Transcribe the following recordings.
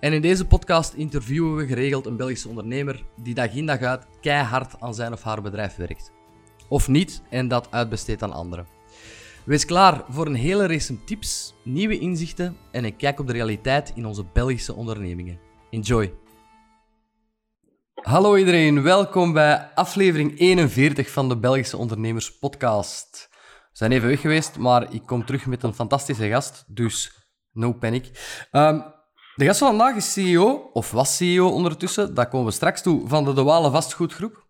En in deze podcast interviewen we geregeld een Belgische ondernemer die dag in dag uit keihard aan zijn of haar bedrijf werkt. Of niet en dat uitbesteedt aan anderen. Wees klaar voor een hele race tips, nieuwe inzichten en een kijk op de realiteit in onze Belgische ondernemingen. Enjoy! Hallo iedereen, welkom bij aflevering 41 van de Belgische Ondernemers Podcast. We zijn even weg geweest, maar ik kom terug met een fantastische gast, dus no panic. Um, de gast van vandaag is CEO, of was CEO ondertussen, dat komen we straks toe, van de De Vastgoedgroep.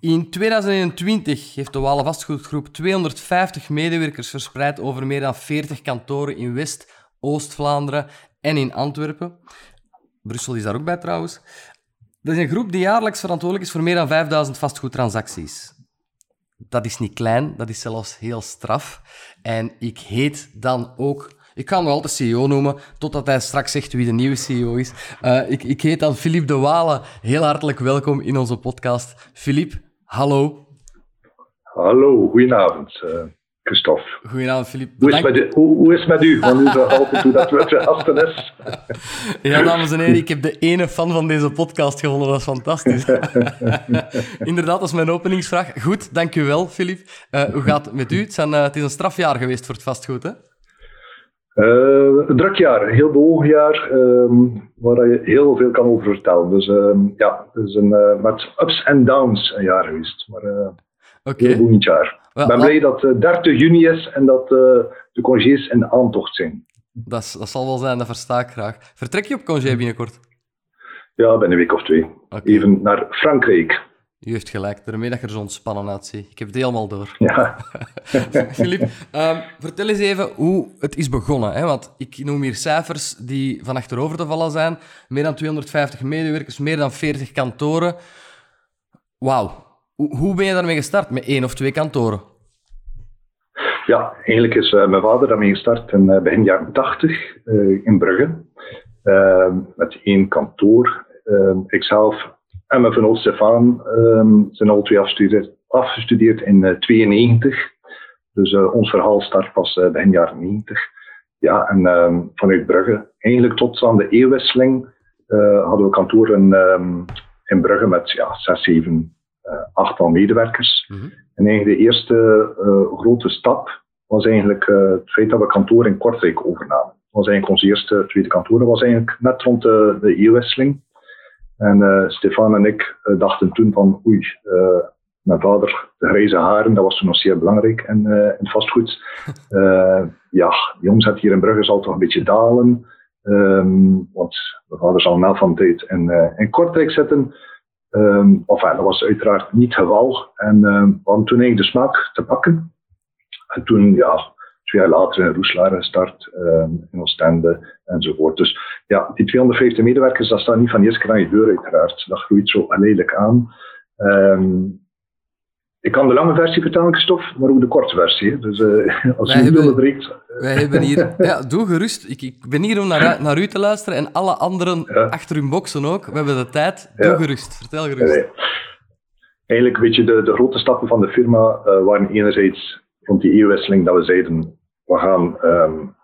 In 2021 heeft de Walen Vastgoedgroep 250 medewerkers verspreid over meer dan 40 kantoren in West, Oost-Vlaanderen en in Antwerpen. Brussel is daar ook bij trouwens. Dat is een groep die jaarlijks verantwoordelijk is voor meer dan 5000 vastgoedtransacties. Dat is niet klein, dat is zelfs heel straf. En ik heet dan ook ik ga hem nog altijd CEO noemen, totdat hij straks zegt wie de nieuwe CEO is. Uh, ik, ik heet dan Philippe de Walen. Heel hartelijk welkom in onze podcast. Philippe, hallo. Hallo, goedenavond. Uh, Christophe. Goedenavond, Philippe. Hoe is, met, hoe, hoe is het met u? Want u zegt altijd hoe dat met gasten is. ja, dames en heren, ik heb de ene fan van deze podcast gevonden. Dat is fantastisch. Inderdaad, dat is mijn openingsvraag. Goed, dank u wel, Philippe. Uh, hoe gaat het met u? Het, zijn, uh, het is een strafjaar geweest voor het vastgoed, hè? Uh, een druk jaar, heel bewogen jaar, um, waar je heel veel kan over vertellen. Dus um, ja, het is een, uh, met ups en downs een jaar geweest. Maar uh, okay. heel boeiend jaar. Ik ben blij dat het 30 juni is en dat de congés in de aantocht zijn. Dat, dat zal wel zijn, dat versta ik graag. Vertrek je op congé binnenkort? Ja, binnen een week of twee. Okay. Even naar Frankrijk. U heeft gelijk, daarmee dat je er zo ontspannen uitziet. Ik heb het helemaal door. Ja. Filip, um, vertel eens even hoe het is begonnen. Hè? Want ik noem hier cijfers die van achterover te vallen zijn. Meer dan 250 medewerkers, meer dan 40 kantoren. Wauw. Hoe, hoe ben je daarmee gestart? Met één of twee kantoren? Ja, eigenlijk is uh, mijn vader daarmee gestart in uh, begin jaren 80 uh, in Brugge. Ehm, met één kantoor. Ehm, ikzelf en mijn vriend Stefan um, zijn al twee afgestudeerd, afgestudeerd in 1992. Uh, dus uh, ons verhaal start pas uh, begin jaren 90. Ja, en um, vanuit Brugge, eigenlijk tot aan de eeuwwisseling, hadden we kantoren um, in Brugge met ja, zes, zeven, achttal medewerkers. Mm -hmm. En eigenlijk de eerste grote stap was eigenlijk het feit dat we kantoor in Kortrijk overnamen. Dat was eigenlijk ons eerste tweede kantoor. Dat was eigenlijk net rond de, de eeuwwisseling. En uh, Stefan en ik uh, dachten toen van, oei, uh, mijn vader, de grijze haren, dat was toen nog zeer belangrijk in, in vastgoed. ja, die omzet hier in Brugge zal toch een beetje dalen. Um, want mijn vader zal na van tijd in, in Kortrijk zitten. Um, enfin, dat was uiteraard niet het geval. En we hadden toen eigenlijk de smaak te pakken. En toen, ja, jaar later in Roeslaar gestart, um, in Oostende enzovoort. Dus ja, die 250 medewerkers, dat staat niet van eerst keer aan je deur uiteraard. Dat groeit zo lelijk aan. Um, ik kan de lange versie vertellen, Christophe, maar ook de korte versie. Dus uh, als wij u onderbreekt... Wij hebben hier... Ja, doe gerust. Ik, ik ben hier om naar, naar u te luisteren en alle anderen ja. achter hun boksen ook. We hebben de tijd. Doe ja. gerust. Vertel gerust. Nee. Eigenlijk, weet je, de, de grote stappen van de firma uh, waren enerzijds rond die eeuwwisseling dat we zeiden, we gaan um,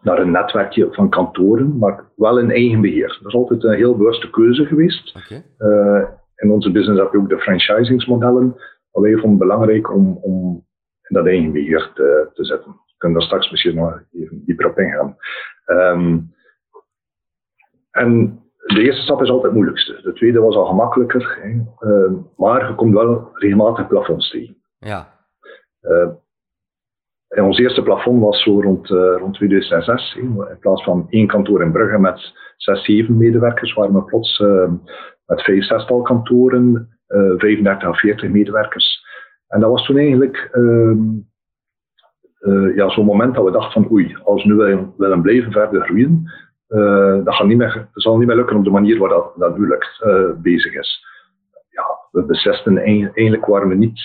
naar een netwerkje van kantoren, maar wel in eigen beheer. Dat is altijd een heel bewuste keuze geweest. Okay. Uh, in onze business heb je ook de franchisingsmodellen. Maar wij vonden het belangrijk om, om in dat eigen beheer te, te zetten. We kunnen daar straks misschien nog even dieper op ingaan. Um, en de eerste stap is altijd het moeilijkste. De tweede was al gemakkelijker. Hè. Uh, maar je komt wel regelmatig plafonds tegen. Ja. Uh, ons eerste plafond was zo rond, uh, rond 2006. In plaats van één kantoor in Brugge met zes, zeven medewerkers, waren we plots uh, met vijf, zestal kantoren, uh, 35 à 40 medewerkers. En dat was toen eigenlijk ja, zo'n moment dat we dachten van oei, als we nu willen, willen blijven verder groeien, dat, gaat niet meer, zal niet meer lukken op de manier waarop dat, dat nu lukt, bezig is. Ja, we beseften eigenlijk waren we niet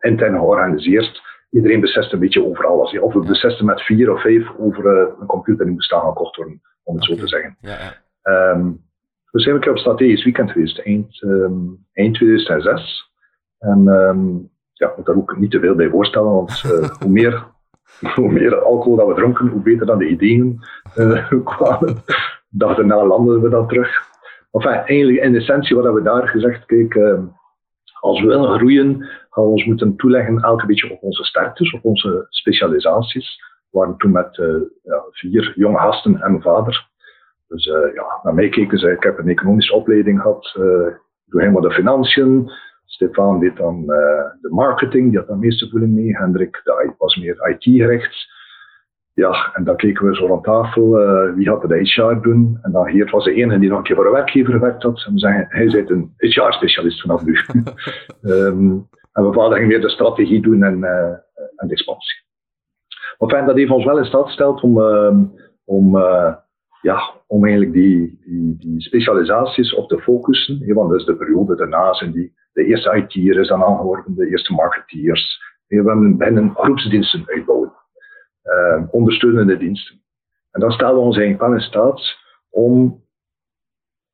intern georganiseerd. Iedereen besefte een beetje over alles. Of we beseften met vier of vijf over een computer die moest aangekocht worden, om het zo te zeggen. Ja, ja. Um, we zijn een keer op strategisch weekend geweest, eind, um, eind 2006. En um, ja, ik moet daar ook niet te veel bij voorstellen, want uh, hoe, meer, hoe meer alcohol dat we dronken, hoe beter dan de ideeën uh, kwamen. Dag daarna landen we dan terug. Enfin, eigenlijk in essentie wat hebben we daar gezegd, kijk, uh, als we willen groeien, gaan we ons moeten toeleggen elke beetje op onze sterktes, op onze specialisaties. We waren toen met ja, vier jonge gasten en mijn vader. Dus uh, ja, naar mij keken ze, ik heb een economische opleiding gehad, ik doe helemaal de financiën. Stefan deed dan de marketing, die had de meeste voeling mee. Hendrik was meer IT-gericht. Ja, en dan keken we zo rond tafel, uh, wie had de HR doen. En dan Geert was de enige die nog een keer voor een werkgever gewerkt had. En we zeggen, hij is een HR-specialist vanaf nu. um, en we vader weer de strategie doen en, uh, en de expansie. Maar fijn, dat heeft ons wel in staat gesteld om, uh, om ja, om eigenlijk die, die, die specialisaties op te focussen. Want dus de periode daarna zijn die, de eerste IT'ers dan aangeworven, de eerste marketeers. we hebben binnen groepsdiensten uitbouwen, uh, ondersteunende diensten. En dan stellen we ons eigenlijk wel in staat om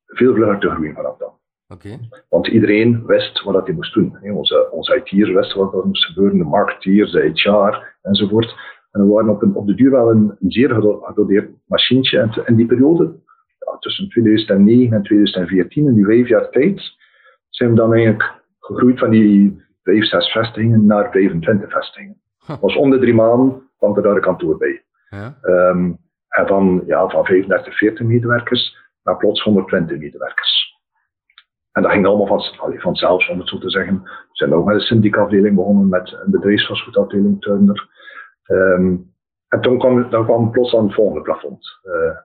veel vlugger te groeien vanaf dan. Okay. Want iedereen wist wat hij moest doen. Onze, onze IT'ers wisten wat er moest gebeuren, de marketeers, de HR enzovoort. En we waren op, een, op de duur wel een, een zeer gedoteerd machientje. En in die periode, ja, tussen 2009 en 2014, in die vijf jaar tijd, zijn we dan eigenlijk gegroeid van die vijf, zes vestigingen naar 25 vestigingen. Dat was om de drie maanden kwam er daar een kantoor bij. Ja. Um, en van, ja, van 35, 40 medewerkers naar plots 120 medewerkers. En dat ging allemaal van, vanzelf, om het zo te zeggen. We zijn ook met een syndiekafdeling begonnen, met een bedrijfsvastgoedafdeling Turner. Um, en toen kwam, dan kwam plots aan het volgende plafond uh,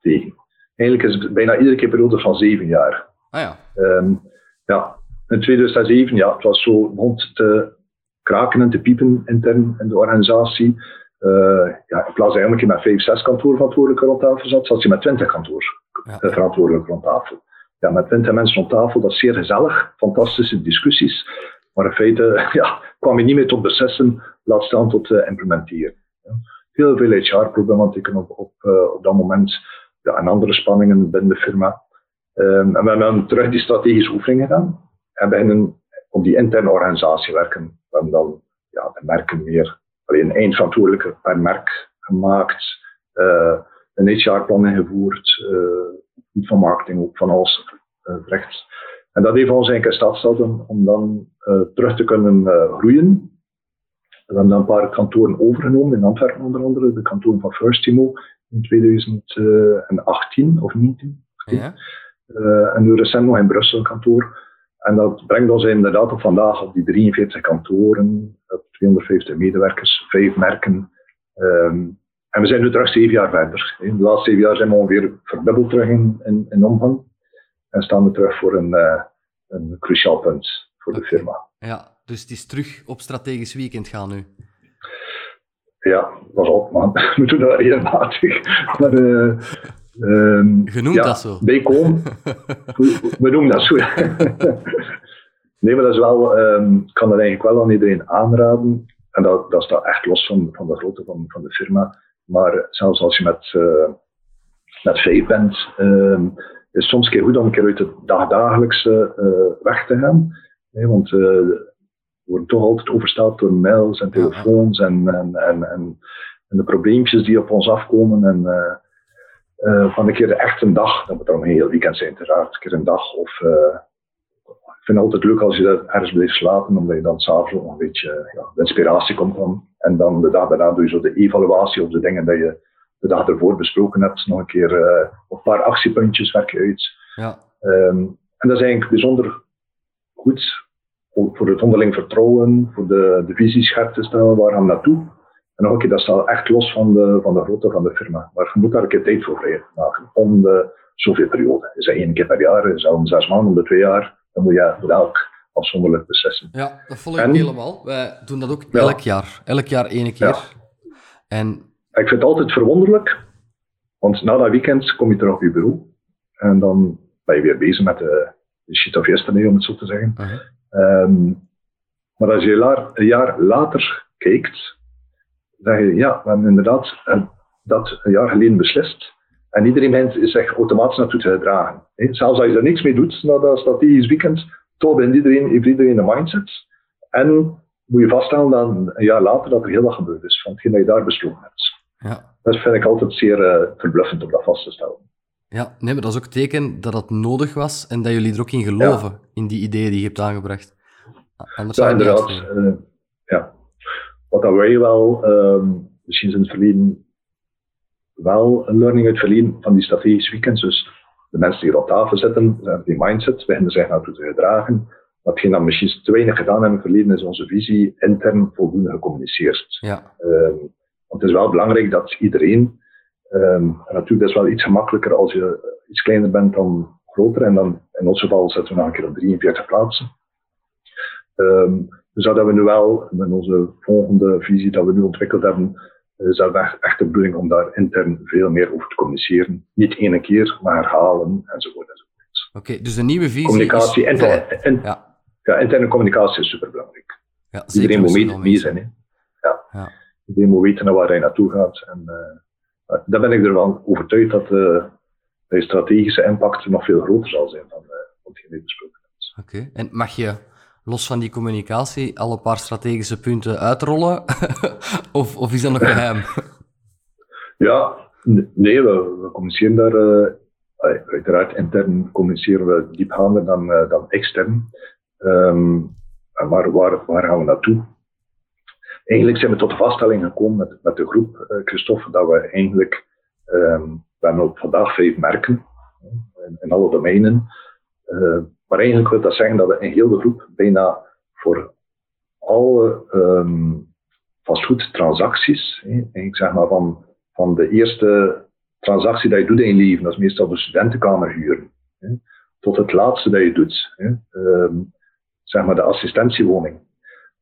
tegen. Eigenlijk is het bijna iedere keer periode van zeven jaar. Ah ja. Um, ja, in 2007, ja, het was zo rond te kraken en te piepen intern in de organisatie. Uh, ja, in plaats eigenlijk met vijf, zes kantoorverantwoordelijken rond tafel zat, zat je met twintig kantoorverantwoordelijken rond tafel. Ja, met twintig mensen rond tafel, dat is zeer gezellig, fantastische discussies. Maar in feite ja, kwam je niet meer tot beslissen, laat staan tot uh, implementeren. Heel veel HR-problematieken op, op, uh, op dat moment. Ja, en andere spanningen binnen de firma. Um, en we hebben terug die strategische oefeningen gedaan. En beginnen op die interne organisatie werken. We hebben dan ja, de merken meer, alleen één verantwoordelijke per merk gemaakt. Uh, een HR-plan ingevoerd. niet van marketing, ook van alles rechts. En dat heeft ons eigenlijk in staat gesteld om, om dan terug te kunnen groeien. We hebben dan een paar kantoren overgenomen, in Antwerpen onder andere, de kantoren van First Timo in 2018 of 19. Ja. Uh, en nu recent nog in Brussel kantoor. En dat brengt ons inderdaad op vandaag op die 43 kantoren, op 250 medewerkers, vijf merken. Um, en we zijn nu terug zeven jaar verder. In de laatste zeven jaar zijn we ongeveer verdubbeld terug in, in, in omvang. En staan we terug voor een, uh, een cruciaal punt voor de firma. Ja, dus het is terug op strategisch weekend gaan nu. Ja, was op man. We doen dat regelmatig. Maar, uh, um, Je noemt dat zo. Bijkom. we noemen dat zo. nee, maar dat is wel, um, ik kan dat eigenlijk wel aan iedereen aanraden. En dat, dat staat echt los van, van de grootte van, van de firma. Maar zelfs als je met, uh, met vijf bent, um, is soms een keer goed om een keer uit het dagdagelijkse uh, weg te gaan. want uh, we worden toch altijd oversteld door mails en telefoons en, en, en, en, de probleempjes die op ons afkomen. En uh, van een keer echt een dag, dat moet dan een heel weekend zijn uiteraard, een keer een dag. Of, ik vind het altijd leuk als je dat ergens blijft slapen, omdat je dan s'avonds nog een beetje ja, de inspiratie komt van. En dan de dag daarna doe je zo de evaluatie op de dingen dat je de dag ervoor besproken hebt, nog een keer uh, een paar actiepuntjes werken uit. Ja. Um, en dat is eigenlijk bijzonder goed voor het onderling vertrouwen, voor de, de visie scherp te stellen, waar gaan we naartoe. En nog een keer, dat staat echt los van de, van de grootte van de firma. Maar je moet daar een keer tijd voor vrij maken, om de zoveel periode. Is dat één keer per jaar, is dat om zes maanden, om de twee jaar, dan moet je voor elk afzonderlijk beslissen. Ja, dat volg ik helemaal. Wij doen dat ook elk jaar. Elk jaar één keer. Ja. En ik vind het altijd verwonderlijk Want na dat weekend kom je terug op je bureau en dan ben je weer bezig met de, de shit of yesterday, om het zo te zeggen. Ehm, maar als je een jaar later kijkt, zeg je, ja, we hebben inderdaad eh, dat een jaar geleden beslist. En iedereen is zich automatisch naartoe te gedragen. Zelfs als je er niks mee doet na dat strategisch weekend, toch ben iedereen, heeft iedereen een mindset. En moet je vaststellen dat een jaar later dat er heel wat gebeurd is van hetgeen dat je daar besloten hebt. Ja. Dat vind ik altijd zeer uh, verbluffend om dat vast te stellen. Ja, nee, maar dat is ook teken dat het nodig was en dat jullie er ook in geloven, in die ideeën die je hebt aangebracht. Anders ja, inderdaad. Uh, ja. Wat dat wij wel, uh, misschien in het verleden, wel een learning uit verleden van die strategische weekends. Dus de mensen die hier op tafel zitten, die mindset, beginnen zich naartoe te gedragen. Watgeen dat misschien te weinig gedaan hebben in het verleden, is onze visie intern voldoende gecommuniceerd. Ja. Um, want het is wel belangrijk dat iedereen, um, en natuurlijk is wel iets gemakkelijker als je iets kleiner bent dan groter, en dan in ons geval zetten we nog een keer op 43 plaatsen. Um, dus dat hebben we nu wel, met onze volgende visie dat we nu ontwikkeld hebben, is dat echt, de bedoeling om daar intern veel meer over te communiceren. Niet één keer, maar herhalen enzovoort. enzovoort. Oké, dus een nieuwe visie. Communicatie, is... interne, ja. ja. interne communicatie is superbelangrijk. Ja, Iedereen moet mee, mee zijn. Hè. Ja. ja. Iedereen moet weten naar waar hij naartoe gaat. En uh, daar ben ik ervan overtuigd dat uh, de strategische impact nog veel groter zal zijn dan uh, wat je nu besproken hebt. Oké, en mag je los van die communicatie al een paar strategische punten uitrollen? of, of is dat nog geheim? ja, nee, we, communiceren daar. Uh, uiteraard, intern communiceren we diepgaander dan, uh, dan extern. Um, maar waar, waar gaan we naartoe? Eigenlijk zijn we tot de vaststelling gekomen met, met de groep, uh, Christophe, dat we eigenlijk, um, we hebben op vandaag vijf merken in alle domeinen. Maar eigenlijk wil dat zeggen dat we in heel de groep bijna voor alle um, vastgoedtransacties, ik zeg maar van, van de eerste transactie dat je doet in je leven, dat is meestal de studentenkamer huren, tot het laatste dat je doet, um, zeg maar de assistentiewoning.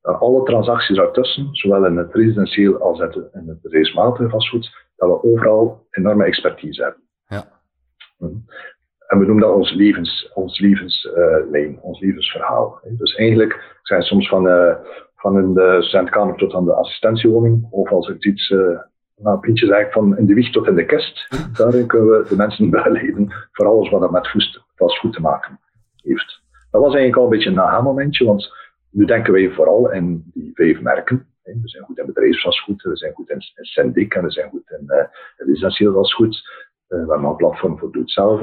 alle transacties daartussen, zowel in het residentieel als in het reismatige vastgoed, dat we overal enorme expertise hebben. Ja. Hm. En we noemen dat ons, levens, ons levenslijn, ons levensverhaal. Dus eigenlijk zijn soms van, uh, van in de studentkamer tot aan de assistentiewoning, of als ik iets, nou, Pietje zeg, van in de wieg tot in de kist. Daarin kunnen we de mensen begeleiden voor alles wat dat met vastgoed te maken heeft. Dat was eigenlijk al een beetje een aha-momentje, want nu denken wij vooral in die vijf merken. We zijn goed in bedrijfsvastgoed, we zijn goed in, in syndic en we zijn goed in uh, residentieel vastgoed. we hebben een platform voor doe-het-zelf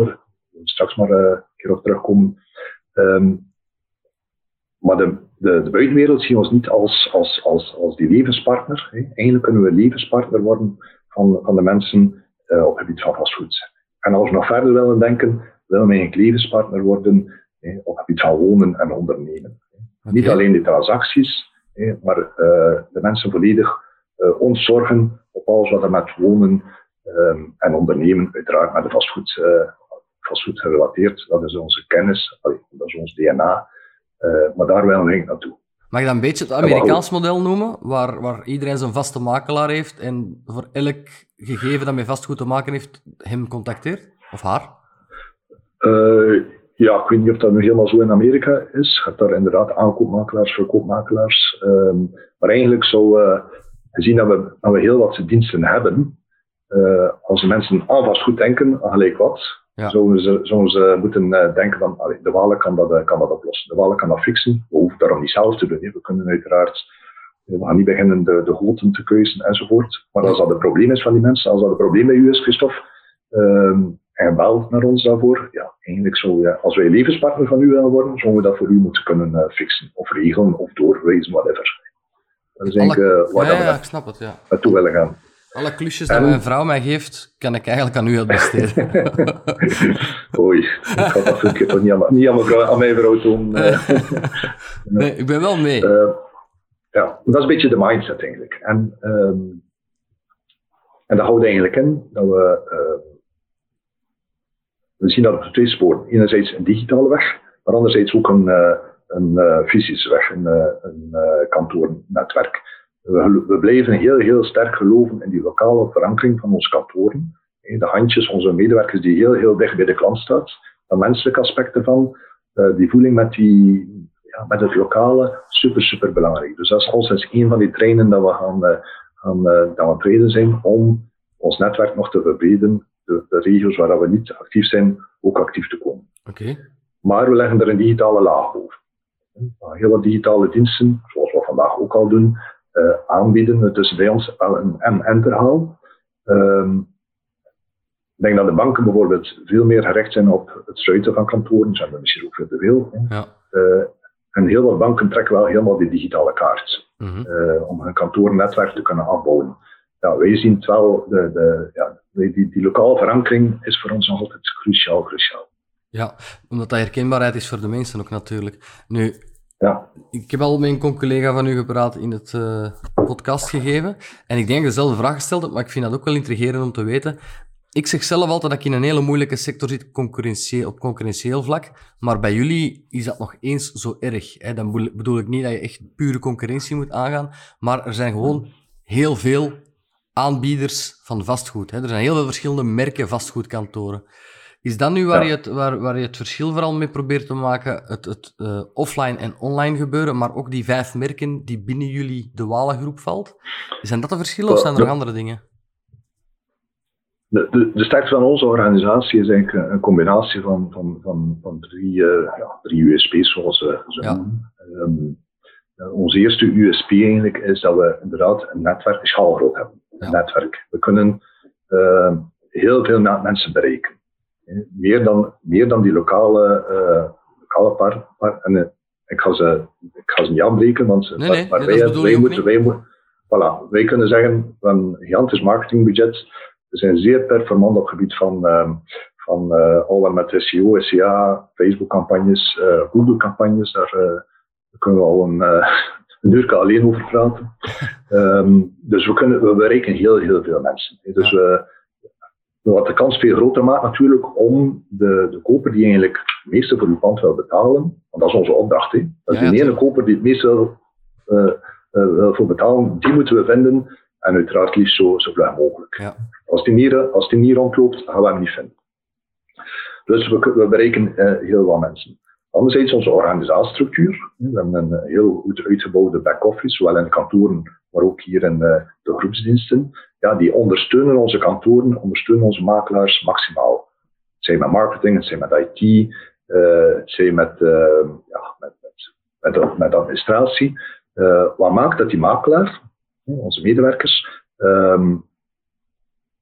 straks maar eh, een keer op terugkomen. Um, maar de, de, de, buitenwereld zien ons niet als, als, als, als die levenspartner. Hè. Eigenlijk kunnen we levenspartner worden van, van de mensen uh, op het gebied van vastgoed. En als we nog verder willen denken, willen we eigenlijk levenspartner worden hè, op het gebied van wonen en ondernemen. Niet alleen de transacties, hè, maar uh, de mensen volledig uh, ons zorgen op alles wat er met wonen um, en ondernemen, uiteraard met de vastgoed vastgoed gerelateerd. Dat is onze kennis, dat is ons DNA. Uh, eh, maar daar willen we eigenlijk naartoe. Mag je dat een beetje het Amerikaans model noemen, waar, waar iedereen zijn vaste makelaar heeft en voor elk gegeven dat met vastgoed te maken heeft, hem contacteert? Of haar? Uh, ja, ik weet niet of dat nu helemaal zo in Amerika is. Je hebt daar inderdaad aankoopmakelaars, verkoopmakelaars. Um, maar eigenlijk zou, uh, gezien dat we, dat we heel wat diensten hebben, als mensen aan vastgoed denken, aan gelijk wat, ja. Zouden, ze, zouden ze moeten uh, denken van, allee, de Walen kan dat, uh, kan dat oplossen. De Walen kan dat fixen. We hoeven daarom niet zelf te doen. Hè. We kunnen uiteraard, we gaan niet beginnen de, de goten te keuzen enzovoort. Maar als dat een probleem is van die mensen, als dat een probleem bij u is, Christophe, um, en belt naar ons daarvoor, ja, eigenlijk zo, ja, als wij levenspartner van u willen worden, zouden we dat voor u moeten kunnen uh, fixen, of regelen, of doorwijzen, whatever. Dat is eigenlijk uh, waar ja, we ja, ik snap het, ja. naartoe willen gaan. Alle klusjes die mijn vrouw mij geeft, kan ik eigenlijk aan u uitbesteden. Oei, ik ga dat een keer niet aan, niet aan, mijn vrouw, aan mijn vrouw doen. Eh. nee, ik ben wel mee. Uh, ja, dat is een beetje de mindset eigenlijk. En, um, en dat houdt eigenlijk in dat we, uh, we zien dat op twee sporen. Enerzijds een digitale weg, maar anderzijds ook een, uh, een fysische weg, een, een kantoornetwerk we, we blijven heel, heel sterk geloven in die lokale verankering van onze kantoren. De handjes, onze medewerkers die heel, heel dicht bij de klant staat. De menselijke aspecten van, die voeling met, die, ja, met het lokale, super, super belangrijk. Dus dat is al sinds een van die trainen dat we gaan, gaan dat we aan trainen zijn om ons netwerk nog te verbreden, de, de regio's waar we niet actief zijn, ook actief te komen. Oké. Maar we leggen er een digitale laag over. Heel wat digitale diensten, zoals we vandaag ook al doen, aanbieden. Het is bij ons een en-en verhaal. Um, ik denk dat de banken bijvoorbeeld veel meer gericht zijn op het sluiten van kantoren. Zijn er misschien ook veel te veel. Ja. Uh, en heel veel banken trekken wel helemaal die digitale kaart. Mm -hmm. uh, om hun kantoornetwerk te kunnen afbouwen. Ja, wij zien het wel, de, de, ja, die, die lokale verankering is voor ons nog altijd cruciaal, cruciaal. Ja, omdat dat herkenbaarheid is voor de mensen ook natuurlijk. Nu, ja. ik heb al met een collega van u gepraat in het uh, podcast gegeven. En ik denk dat dezelfde vraag gesteld maar ik vind dat ook wel intrigerend om te weten. Ik zeg zelf altijd dat ik in een hele moeilijke sector zit concurrentie op concurrentieel vlak. Maar bij jullie is dat nog eens zo erg. Hè? Dan bedoel ik niet dat je echt pure concurrentie moet aangaan. Maar er zijn gewoon heel veel aanbieders van vastgoed. Hè? Er zijn heel veel verschillende merken vastgoedkantoren. Is dat nu waar, Ja. je het, waar, waar je het verschil vooral mee probeert te maken? Het, het eh, offline en online gebeuren, maar ook die vijf merken die binnen jullie de Walengroep valt? Zijn dat de verschillen of zijn er nog andere dingen? De, de, de sterkte van onze organisatie is eigenlijk een combinatie van, van, van, van drie, eh, ja, drie USP's, zoals we ze Ja. noemen. Ehm, eh, onze eerste USP eigenlijk is dat we inderdaad een netwerk, een schaalgroot hebben. Een netwerk. We kunnen heel veel mensen bereiken. Meer dan, meer dan die lokale, eh, lokale par, par- en, eh, ik, ga ze, ik ga ze niet afbreken, want Nee, nee, maar nee, wij, wij moeten, wij, moeten- voilà, wij kunnen zeggen, we hebben een gigantisch marketingbudget. We zijn zeer performant op het gebied van, ehm, van eh, al wat met SEO, SEA, Facebook-campagnes, Google-campagnes. Daar kunnen we al een, een uur alleen over praten. Ehm, dus we, kunnen, we bereiken heel, heel veel mensen. Dus we, wat de kans veel groter maakt natuurlijk om de, de koper die eigenlijk het meeste voor uw pand wil betalen, want dat is onze opdracht. Hè. Dat is Ja, ja, die ene koper die het meeste wil, eh, wil voor betalen, die moeten we vinden en uiteraard liefst zo, zo vlug mogelijk. Ja. Als die, niet, als die niet rondloopt, gaan we hem niet vinden. Dus we, we bereiken eh, heel wat mensen. Anderzijds onze organisatiestructuur. We hebben een heel goed uitgebouwde back-office, zowel in de kantoren, maar ook hier in de groepsdiensten. Ja, die ondersteunen onze kantoren, ondersteunen onze makelaars maximaal. Zij met marketing, het zij met IT, eh, het zij met, eh, ja, met, met, met, met administratie. Eh, wat maakt dat die makelaar, onze medewerkers, ehm,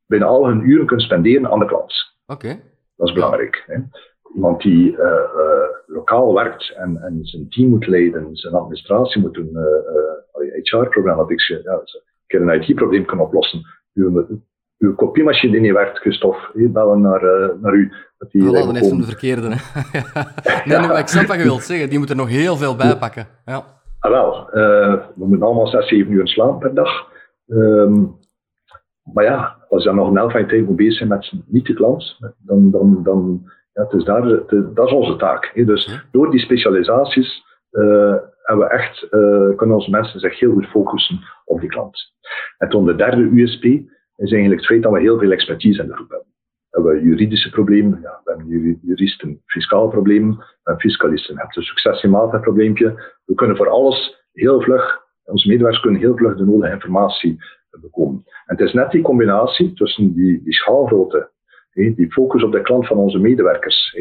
binnen al hun uren kunnen spenderen aan de klant. Oké. Dat is belangrijk. Hè? Iemand die eh, eh, lokaal werkt en, en zijn team moet leiden, zijn administratie moet doen, uh, HR-problematiek, ja, keer een IT-probleem kan oplossen. Uw, uw kopiemachine die niet werkt, Christophe, bellen naar, uh, naar u. Dat die voilà, dan heeft hem de verkeerde. Hè? nee, nee, maar ik snap wat je wilt zeggen. Die moet er nog heel veel bij pakken. Ja. Ah, wel, uh, we moeten allemaal 6, 7 uur slaan per dag. Um, maar ja, als je dan nog een helft van je tijd moet bezig zijn met niet de klant, dan, dan, dan ja, het is daar, de, dat is onze taak. Hè. Dus door die specialisaties uh, hebben we echt, uh, kunnen onze mensen zich heel goed focussen op die klant. En toen de derde USP is eigenlijk het feit dat we heel veel expertise in de groep hebben. We hebben juridische problemen, ja, we hebben juristen fiscaal problemen, we hebben fiscalisten, we hebben een successiematig probleempje. We kunnen voor alles heel vlug, onze medewerkers kunnen heel vlug de nodige informatie bekomen. En het is net die combinatie tussen die, die schaalgrootte, die focus op de klant van onze medewerkers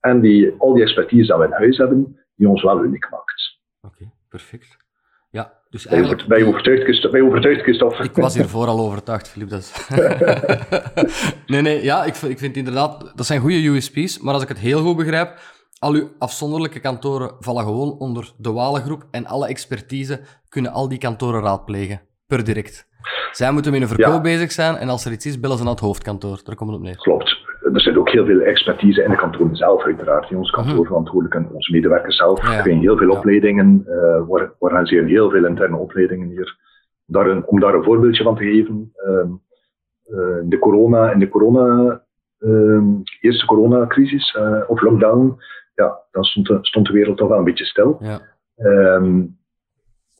en die, al die expertise die we in huis hebben, die ons wel uniek maakt. Oké, okay, perfect. Ja, dus eigenlijk... overtuigd, ben je overtuigd, Christophe? Ik was hiervoor al overtuigd, Filip. Dat nee, nee, ja, ik, ik vind inderdaad... Dat zijn goede USP's, maar als ik het heel goed begrijp, al uw afzonderlijke kantoren vallen gewoon onder de Walengroep en alle expertise kunnen al die kantoren raadplegen, per direct. Zij moeten met een verkoop ja. bezig zijn en als er iets is, bellen ze naar het hoofdkantoor. Daar komt het op neer. Klopt. Er zit ook heel veel expertise in de kantoren zelf, uiteraard. In ons kantoorverantwoordelijke en onze medewerkers zelf ja, ja. krijgen heel veel opleidingen. Uh, we organiseren heel veel interne opleidingen hier. Daar een, om daar een voorbeeldje van te geven. Uh, uh, in de corona, in de corona eerste coronacrisis of lockdown, ja, dan stond de, stond de wereld toch wel een beetje stil. Ja. Um,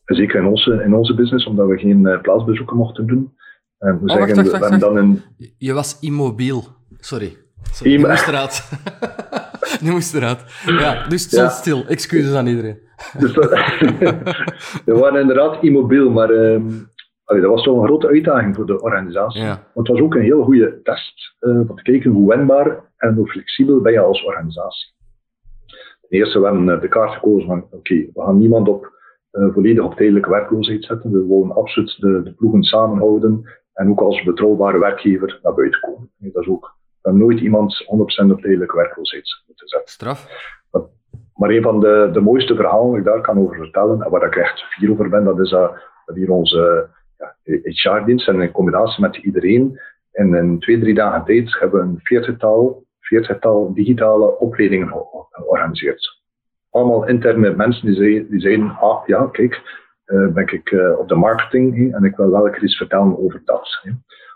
zeker in onze, in onze business, omdat we geen uh, plaatsbezoeken mochten doen. En we Oh, zeggen, wacht, we wacht, dan een... Je was immobiel. Sorry. Sorry, moest eruit. moest eruit. Ja, dus het stond Ja. stil. Excuses aan iedereen. Dus dat, we waren inderdaad immobiel, maar ehm, allee, dat was toch een grote uitdaging voor de organisatie. Ja. Want het was ook een heel goede test eh, om te kijken hoe wendbaar en hoe flexibel ben je als organisatie. Ten eerste, we hebben eh, de kaart gekozen van oké, we gaan niemand op, eh, volledig op tijdelijke werkloosheid zetten. We willen absoluut de, de ploegen samenhouden en ook als betrouwbare werkgever naar buiten komen. Dat is ook, nooit iemand 100% op tijdelijke werkloosheid moeten zetten. Straf. Maar een van de, de mooiste verhalen die ik daar kan over vertellen, en waar ik echt fier over ben, dat is dat, dat hier onze ja, HR-dienst en in combinatie met iedereen in een twee, drie dagen tijd hebben we een veertigtal, veertigtal digitale opleidingen ge- georganiseerd. Allemaal interne mensen die, zei- die zeiden, ah ja, kijk, eh, ben ik eh, op de marketing hè, en ik wil wel iets vertellen over dat. hè.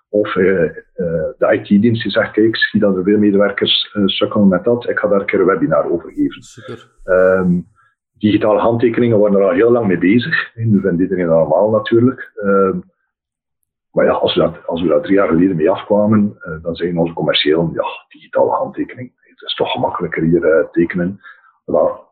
Of eh, de IT-dienst die zegt, kijk, zie dat er veel medewerkers sukkelen met dat, ik ga daar een keer een webinar over geven. Ehm, digitale handtekeningen waren er al heel lang mee bezig. hè. Nu vindt iedereen normaal natuurlijk. Ehm, maar ja, als we, dat, als we daar drie jaar geleden mee afkwamen, dan zeiden onze commerciëlen, ja, digitale handtekening, het is toch gemakkelijker hier tekenen.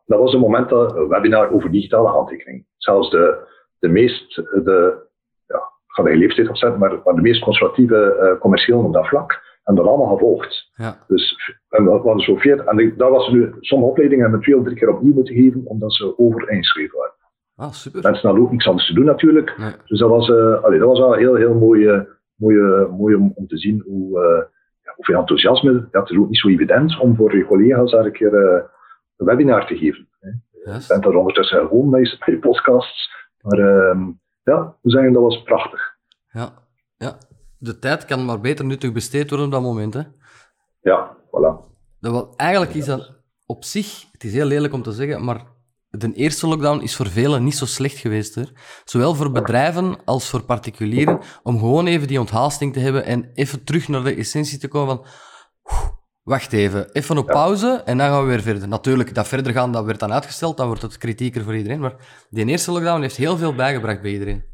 Dat was een moment dat een webinar over digitale handtekening. Zelfs de, de meest, de, ja, ik ga de leeftijd opzetten, maar, maar de meest conservatieve eh commerciëlen op dat vlak hebben dat allemaal gevolgd. Ja. Dus en dat was zo veert. En daar was nu, sommige opleidingen hebben we twee of drie keer opnieuw moeten geven, omdat ze over ingeschreven waren. Ah, super. Mensen hadden ook niks anders te doen natuurlijk. Nee. Dus dat was, eh allee, dat was wel heel, heel mooi, eh, mooi, eh, mooi om, om te zien hoe, eh, ja, hoeveel enthousiasme. Ja, het is ook niet zo evident om voor je collega's daar een keer een webinar te geven. Juist. Je bent daar ondertussen gewoon bij je- podcasts. Maar ehm, ja, we zeggen dat was prachtig. Ja. ja. De tijd kan maar beter nuttig besteed worden op dat moment. Hè. Ja, voilà. Dat wel, eigenlijk is dat op zich, het is heel lelijk om te zeggen, maar de eerste lockdown is voor velen niet zo slecht geweest. Hè? Zowel voor bedrijven als voor particulieren, om gewoon even die onthaasting te hebben en even terug naar de essentie te komen van... "Oeh, Wacht even, even op pauze en dan gaan we weer verder. Natuurlijk, dat verder gaan, dat werd dan uitgesteld, dan wordt het kritieker voor iedereen. Maar die eerste lockdown heeft heel veel bijgebracht bij iedereen.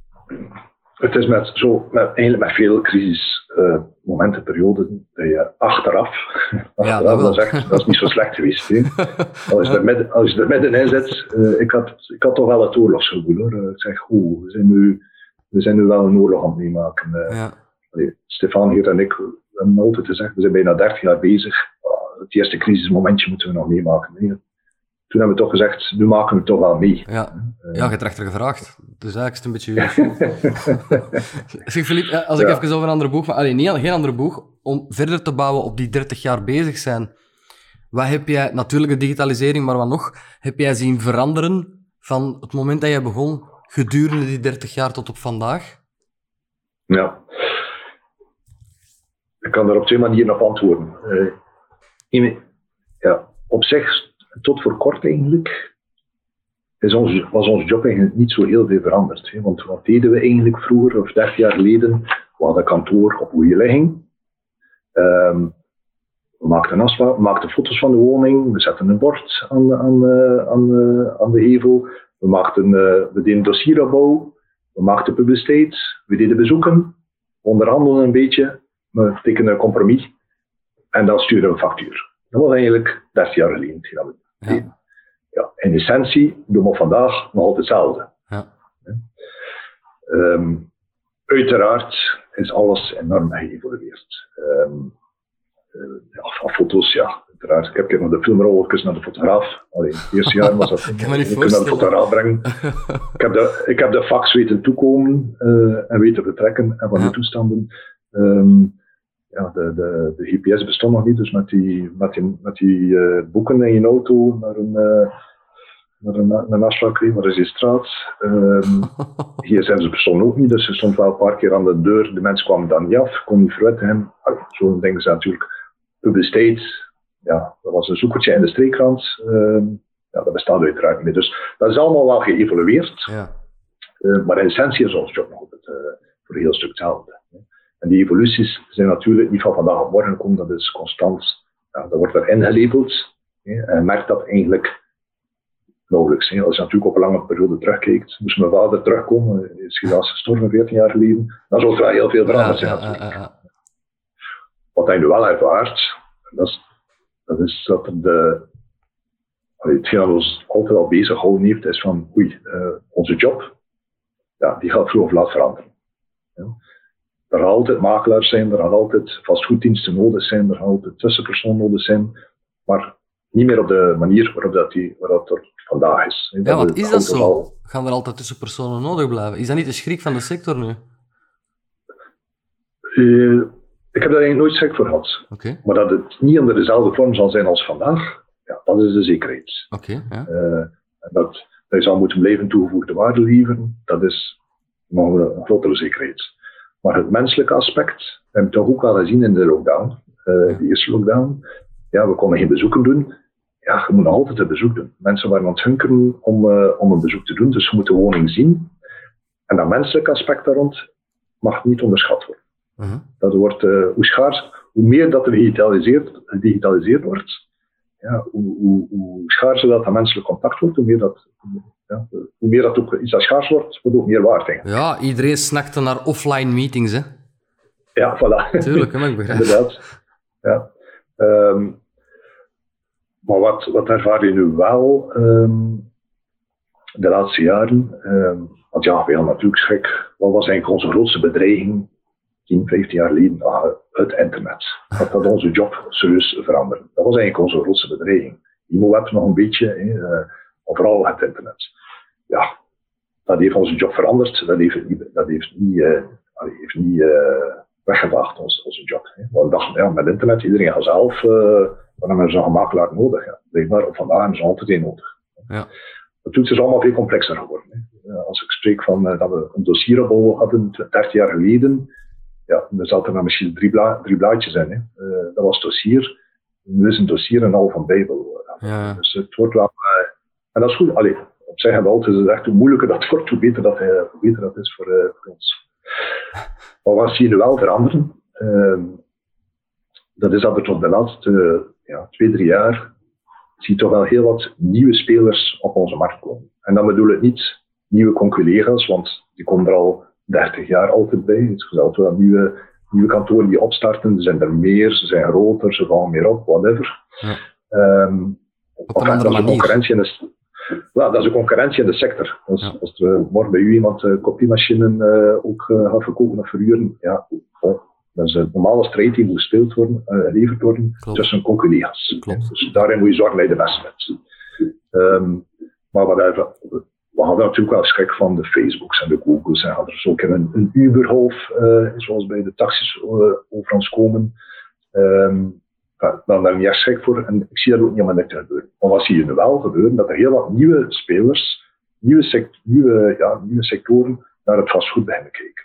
Het is met, zo, met, eigenlijk met veel crisis eh, momenten, perioden, dat je achteraf, achteraf dat dan zegt, dat is niet zo slecht geweest. Hè. Als, je er midden, als je er middenin zit, eh, ik, had, ik had toch wel het oorlogsgevoel hoor. Eh, Ik zeg, oeh, we zijn nu, we zijn nu wel een oorlog aan het meemaken. Ja, Stefan hier en ik, hebben altijd gezegd, we zijn bijna 30 jaar bezig. Ah, het eerste crisismomentje moeten we nog meemaken. Nee. Toen hebben we toch gezegd, nu maken we het toch wel mee. ja. ja je hebt erachter gevraagd. Dus eigenlijk is het een beetje. Zeg Filip, eh, als ik Ja. even over een andere boeg, maar alleen niet, geen andere boeg, om verder te bouwen op die 30 jaar bezig zijn. Wat heb jij, natuurlijk de digitalisering, maar wat nog, heb jij zien veranderen van het moment dat jij begon, gedurende die 30 jaar tot op vandaag? Ja. Ik kan daar op twee manieren op antwoorden. Eh, ja, op zich, tot voor kort eigenlijk, is ons, was ons job eigenlijk niet zo heel veel veranderd. Hè? Want wat deden we eigenlijk vroeger, of 30 jaar geleden? We hadden kantoor op goede ligging. Ehm, we maakten afspraak, we maakten foto's van de woning, we zetten een bord aan, aan, eh, aan, eh, aan de hevel. We, maakten, we deden dossieropbouw, we maakten publiciteit, we deden bezoeken, onderhandelden een beetje, we tekenden een compromis en dan stuurden we een factuur. Dat was eigenlijk 30 jaar geleden. Ja. in essentie doen we vandaag nog altijd hetzelfde. Ja. Ehm, uiteraard is alles enorm geëvolueerd. Ehm, eh, ja, foto's, ja, uiteraard. Ik heb keer nog de filmrolletjes naar de fotograaf. Alleen, het eerste jaar was dat kan me niet naar de fotograaf brengen. ik, heb de, ik heb de fax weten toekomen eh, en weten vertrekken en van Ja. die toestanden. Ehm, ja, de, de, de GPS bestond nog niet, dus met die, met die, met die eh, boeken in je auto naar een, eh, naar een, naar een afspraak kreeg, waar is die straat? Ehm, gsm's bestonden ook niet, dus ze stond wel een paar keer aan de deur. De mensen kwamen dan niet af, kon niet verwetten hem. Zo'n dingen zijn natuurlijk publiciteit. Ja, dat was een zoekertje in de streekrand. Ehm, ja, dat bestaat uiteraard niet meer. Dus dat is allemaal wel geëvolueerd. Ja. Eh, maar in essentie is ons job nog altijd voor een heel stuk hetzelfde. En die evoluties zijn natuurlijk niet van vandaag op morgen komen, dat is constant. Ja, dat wordt er ingelepeld. hè. En je merkt dat eigenlijk nauwelijks. Hè. Als je natuurlijk op een lange periode terugkijkt, moest mijn vader terugkomen, is helaas gestorven 14 jaar geleden, dan zou het wel heel veel veranderd zijn. Wat hij nu wel ervaart, dat is dat, is dat de, hetgeen dat ons altijd al bezig gehouden heeft, is van oei, uh, onze job, ja, die gaat vroeg of laat veranderen. Ja. Er gaan altijd makelaars zijn, er gaan altijd vastgoeddiensten nodig zijn, er gaan altijd tussenpersonen nodig zijn, maar niet meer op de manier waarop dat, die, waarop dat er vandaag is. Ja, wat is dat zo? Al... Gaan er altijd tussenpersonen nodig blijven? Is dat niet de schrik van de sector nu? Uh, ik heb daar eigenlijk nooit schrik voor gehad. Okay. Maar dat het niet onder dezelfde vorm zal zijn als vandaag, ja, dat is de zekerheid. Oké. ja. uh, dat wij zal moeten blijven toegevoegde waarde leveren, dat is nog een grotere zekerheid. Maar het menselijke aspect, we hebben toch ook wel gezien in de lockdown, uh, ja. de eerste lockdown. Ja, we konden geen bezoeken doen. Ja, je moet nog altijd een bezoek doen. Mensen waren aan het hunkeren om, uh, om een bezoek te doen, dus je moet de woning zien. En dat menselijke aspect daar rond mag niet onderschat worden. Uh -huh. Dat wordt, uh, hoe schaars, hoe meer dat er digitaliseerd, digitaliseerd wordt, ja, hoe, hoe, hoe schaarser dat dat menselijk contact wordt, hoe meer dat, ja, hoe meer dat ook iets dat schaars wordt, wordt ook meer waard. Eigenlijk. Ja, iedereen snakte naar offline meetings, hè? Ja, voilà. Tuurlijk, hè, ik begrijp. Inderdaad. Ja. Um, maar wat, wat ervaar je nu wel um, de laatste jaren? Um, want ja, we hadden natuurlijk schrik. Wat was eigenlijk onze grootste bedreiging 10, 15 jaar geleden? Ah, het internet. Dat had onze job serieus veranderen. Dat was eigenlijk onze grootste bedreiging. IMO-web nog een beetje, hè, uh, vooral het internet. Ja, dat heeft onze job veranderd. Dat heeft niet, dat heeft niet, uh, heeft niet uh, weggevaagd, onze, onze job. Hè. Want we dachten, ja, met internet, iedereen gaat zelf, uh, dan hebben we zo'n makelaar nodig. Blijkbaar, op vandaag hebben ze altijd één nodig. Ja. Het is allemaal veel complexer geworden. Hè. Als ik spreek van dat we een dossieropbouw hadden 30 jaar geleden, ja, dan zaten er misschien drie, bla drie blaadjes in. Hè. Uh, dat was dossier. Nu is een dossier een half van Bijbel. Ja. Dus het wordt wel. Uh, en dat is goed. Allee, op zich hebben we altijd gezegd, hoe moeilijker dat wordt, hoe beter dat, hoe beter dat is voor, voor ons. Maar wat zie je nu wel veranderen? Uh, dat is dat er tot de laatste ja, twee, drie jaar zie je toch wel heel wat nieuwe spelers op onze markt komen. En dan bedoel ik niet nieuwe conculega's, want die komen er al 30 jaar altijd bij. Dus je altijd wel nieuwe, nieuwe kantoren die opstarten. Er zijn er meer, ze zijn groter, ze vallen meer op, whatever. Ja. Um, op een andere manier. Concurrentie in de, ja, dat is een concurrentie in de sector. Als, Ja. als er uh, morgen bij u iemand uh, kopiemachinen uh, ook gaat verkopen of verhuren, ja, oh, dat is een normale strijd die moet gespeeld worden, geleverd worden Klopt. tussen. Klopt. Dus daarin moet je zorgen je de beste bent. Um, maar wat we hadden natuurlijk wel schrik van de Facebooks en de Googles. En hadden dus ook een, een Uberhof, zoals bij de taxis over ons komen. Um, dan daar niet echt schrik voor. En ik zie dat ook niet aan te gebeuren. Maar wat zie je nu wel gebeuren? Dat er heel wat nieuwe spelers, nieuwe, sect, nieuwe, ja, nieuwe sectoren naar het vastgoed beginnen kijken.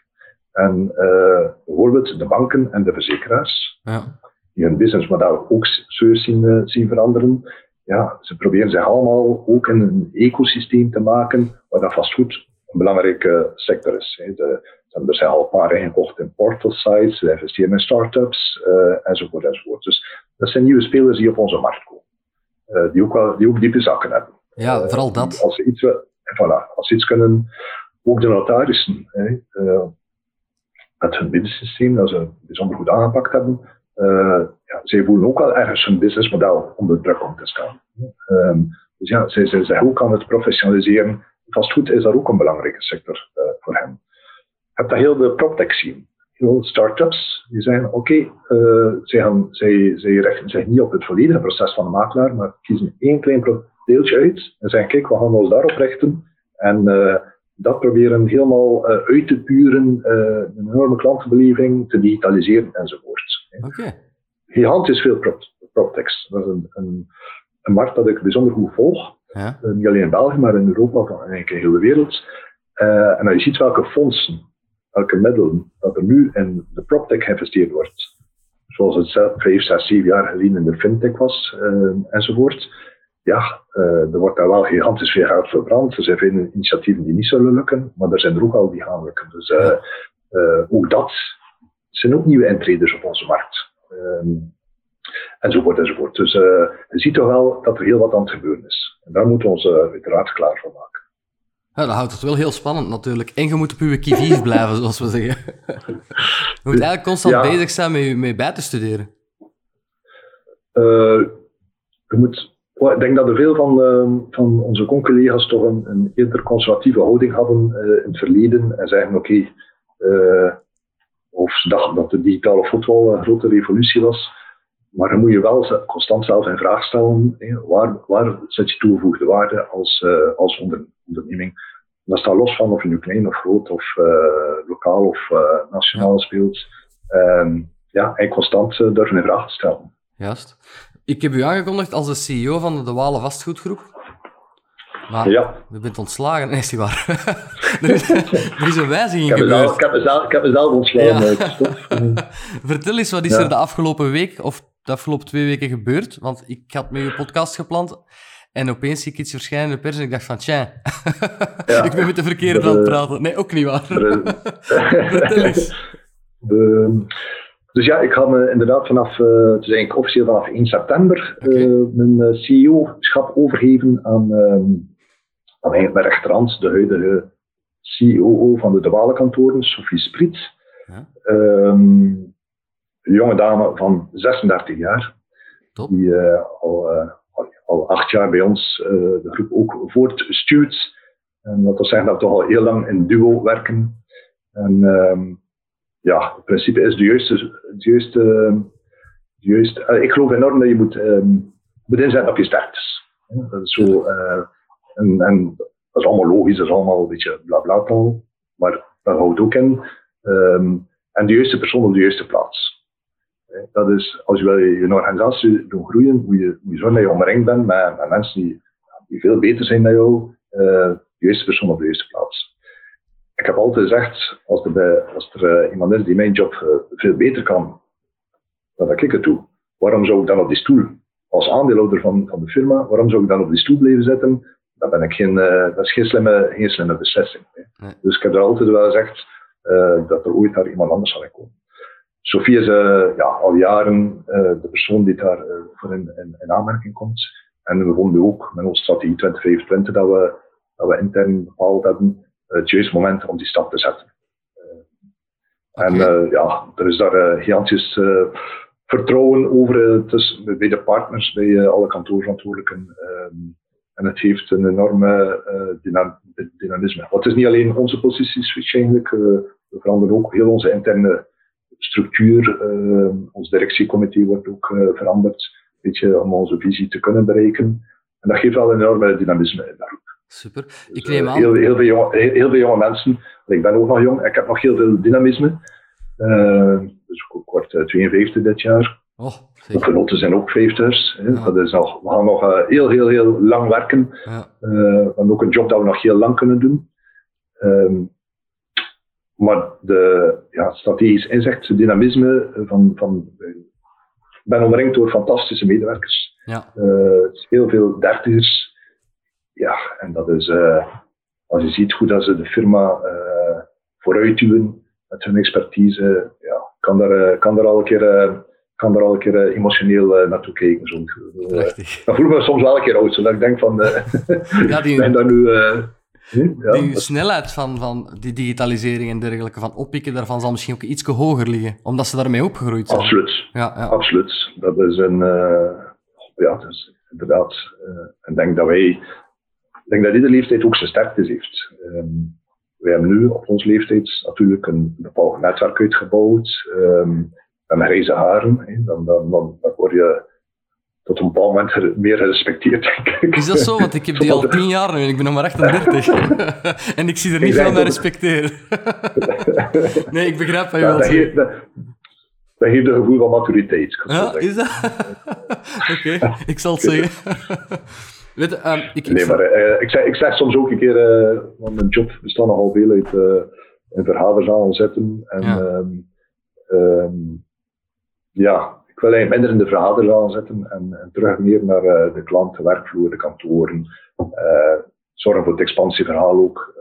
En uh, bijvoorbeeld de banken en de verzekeraars, Ja. die hun businessmodel ook serieus zien, zien veranderen. Ja, ze proberen zich allemaal ook in een ecosysteem te maken waar dat vastgoed een belangrijke sector is. Hè. De, er zijn al een paar ingekocht in portal sites, ze investeren in start-ups, uh, enzovoort, enzovoort. Dus dat zijn nieuwe spelers die op onze markt komen. Uh, die, ook wel, die ook diepe zakken hebben. Ja, uh, vooral dat. Als ze iets, voilà, als ze iets kunnen, ook de notarissen, hè, met hun binnensysteem, dat ze bijzonder goed aangepakt hebben, ja, zij voelen ook wel ergens hun businessmodel onder druk om te staan. Um, dus ja, zij zich ook aan het professionaliseren. Vastgoed is daar ook een belangrijke sector voor hen. Je hebt dat heel de PropTech zien. Heel start-ups die zeggen: oké, okay, uh, zij, zij, zij richten zich niet op het volledige proces van de makelaar, maar kiezen één klein deeltje uit en zeggen: kijk, we gaan ons daarop richten. En dat proberen helemaal uit te puren, een enorme klantenbeleving te digitaliseren enzovoort. Okay. Gigantisch veel prop, PropTechs. Dat is een, een, een, markt dat ik bijzonder goed volg. Ja. niet alleen in België, maar in Europa, van eigenlijk in de hele wereld. en je ziet welke fondsen welke middelen dat er nu in de PropTech geïnvesteerd wordt. Zoals het zelf vijf, zes, zeven jaar geleden in de fintech was, uh, enzovoort. Ja, er wordt daar wel gigantisch veel geld verbrand. Er zijn veel initiatieven die niet zullen lukken, maar er zijn er ook al die gaan lukken. Dus ook dat zijn ook nieuwe intreders op onze markt. Um, enzovoort, enzovoort. Dus uh, je ziet toch wel dat er heel wat aan het gebeuren is. En daar moeten we ons uh, uiteraard klaar voor maken. Ja, dat houdt het wel heel spannend natuurlijk. En je moet op je kivief blijven, zoals we zeggen. Je moet eigenlijk constant bezig zijn met, je, bij te studeren. Uh, je moet, ik denk dat er veel van, uh, van onze collega's toch een, een eerder conservatieve houding hadden uh, in het verleden. En zeggen, oké, okay, of ze dachten dat de digitale foto een grote revolutie was. Maar dan moet je wel constant zelf in vraag stellen, waar, waar zet je toegevoegde waarde als, uh, als onder, onderneming. Dat staat los van of je nu klein of groot of uh, lokaal of uh, nationaal speelt. Um, ja, en constant durven in vraag te stellen. Juist. Ik heb u aangekondigd als de CEO van de Walen Vastgoedgroep. Maar ja. je bent ontslagen, nee, is die waar. er, is, er, is, een wijziging ik gebeurd. ik, heb mezelf, ik heb mezelf ontslagen. Ja. Vertel eens, wat is ja. er de afgelopen week of de afgelopen twee weken gebeurd? Want ik had met je podcast gepland en opeens zie ik iets verschijnen in de pers en ik dacht van, tja, ja. ik ben met de verkeerde aan het praten. Nee, ook niet waar. Vertel eens. De, dus ja, ik ga me inderdaad vanaf, uh, het is eigenlijk officieel vanaf 1 september, okay. uh, mijn CEO-schap overgeven aan, um, aan eigenlijk rechterhand, de huidige CEO van de Dwalenkantoren, Sophie Spritz. Ja. Um, een jonge dame van 36 jaar, Top. die uh, al, al acht jaar bij ons de groep ook voortstuurt. En dat wil zeggen dat we toch al heel lang in duo werken. En um, ja, het principe is de juiste. De juiste, de juiste uh, ik geloof enorm dat je moet, um, moet inzetten op je sterktes. Dat is zo. En, en, dat is allemaal logisch, dat is allemaal een beetje bla bla taal. Maar dat houdt ook in. Um, en de juiste persoon op de juiste plaats. Dat is, als je wil je organisatie doen groeien, moet je, moet je zorgen dat je omringd bent met, mensen die, die veel beter zijn dan jou. Uh, de juiste persoon op de juiste plaats ik heb altijd gezegd, als er, bij, als er uh, iemand is die mijn job uh, veel beter kan dan ik het doe, waarom zou ik dan op die stoel, als aandeelhouder van, van de firma, waarom zou ik dan op die stoel blijven zitten? Dat, ben ik geen, uh, dat is geen slimme, geen slimme beslissing. Nee. Dus ik heb er altijd wel gezegd dat er ooit daar iemand anders zal komen. Sophie is ja, al jaren de persoon die daar voor in, in, in, aanmerking komt. En we vonden ook met onze strategie 2025 dat we, dat we intern bepaald hebben het juiste moment om die stap te zetten. Okay. En uh, ja, er is daar uh, gigantisch uh, vertrouwen over tussen, bij de partners, bij alle kantoorverantwoordelijken. Um, en het heeft een enorme dyna dynamisme. Want het is niet alleen onze positie eigenlijk, we veranderen ook heel onze interne structuur. ons directiecomité wordt ook veranderd, een beetje om onze visie te kunnen bereiken. En dat geeft wel een enorme dynamisme in daar. Super. Dus, ik neem aan... Heel, heel, veel jonge, heel, heel, veel jonge mensen. Ik ben ook nog jong. Ik heb nog heel veel dynamisme. Dus ik word uh, 52 dit jaar. Oh, de genoten zijn ook 50ers. Ja. Dat is nog, we gaan nog uh, heel, heel, heel lang werken. Ja. hebben ook een job dat we nog heel lang kunnen doen. Um, maar de ja, strategisch inzicht, het dynamisme van, van ik ben omringd door fantastische medewerkers. Ja. heel veel dertigers ja, en dat is, uh, als je ziet hoe dat ze de firma uh, vooruit duwen met hun expertise, ja, kan daar, uh, kan daar al een keer, kan daar al een keer emotioneel naartoe kijken. Zo. dan voel ik me soms wel een keer oud, zodat ik denk van, ja, die, ben daar nu... Hm? Ja, die dat... snelheid van, van die digitalisering en dergelijke, van oppikken daarvan, zal misschien ook iets hoger liggen, omdat ze daarmee opgegroeid zijn. Absoluut. Ja, ja. Absoluut. Dat is een, ja, dat is inderdaad, ik denk dat wij ik denk dat iedere leeftijd ook zijn sterktes heeft. Um, wij hebben nu op onze leeftijd natuurlijk een bepaald netwerk uitgebouwd. Um, en grijze haren, dan, dan, dan, dan word je tot een bepaald moment meer gerespecteerd, denk ik. Is dat zo? Want ik heb die al tien jaar nu en ik ben nog maar 38. en ik zie er niet veel naar respecteren. nee, ik begrijp wat je ja, wilt zeggen. Dat, dat geeft een gevoel van maturiteit. Ja, is dat? Oké, okay, ik zal het zeggen. Weet, um, ik, nee, maar uh, ik, zeg, ik zeg soms ook een keer, uh, want mijn job bestaat nogal veel uit uh, in vergaderzalen zetten. En ja. Um, um, ja, ik wil eigenlijk minder in de vergaderzaal zetten en, en terug meer naar de klant, de werkvloer, de kantoren. zorgen voor het expansieverhaal ook.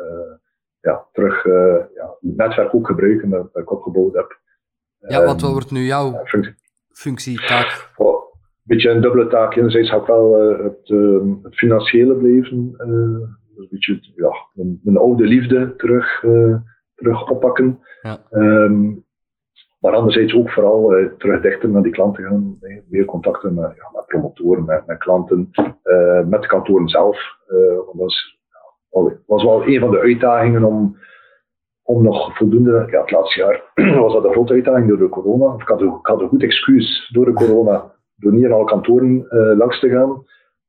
ja, terug ja, het netwerk ook gebruiken dat, ik opgebouwd heb. Ja, wat wordt nu jouw functie, functie taak? Oh, beetje een dubbele taak. Enerzijds ga ik wel het, uh, het, financiële blijven. Een beetje ja, mijn, mijn, oude liefde terug, terug oppakken. Ja. Um, maar anderzijds ook vooral terug dichter naar die klanten gaan. meer contacten met, ja, met promotoren, met, met klanten, met de kantoren zelf. want dat is, was wel een van de uitdagingen om om nog voldoende, ja, het laatste jaar was dat een grote uitdaging door de corona. Ik had, een, ik had een goed excuus door de corona, door niet in alle kantoren uh, langs te gaan.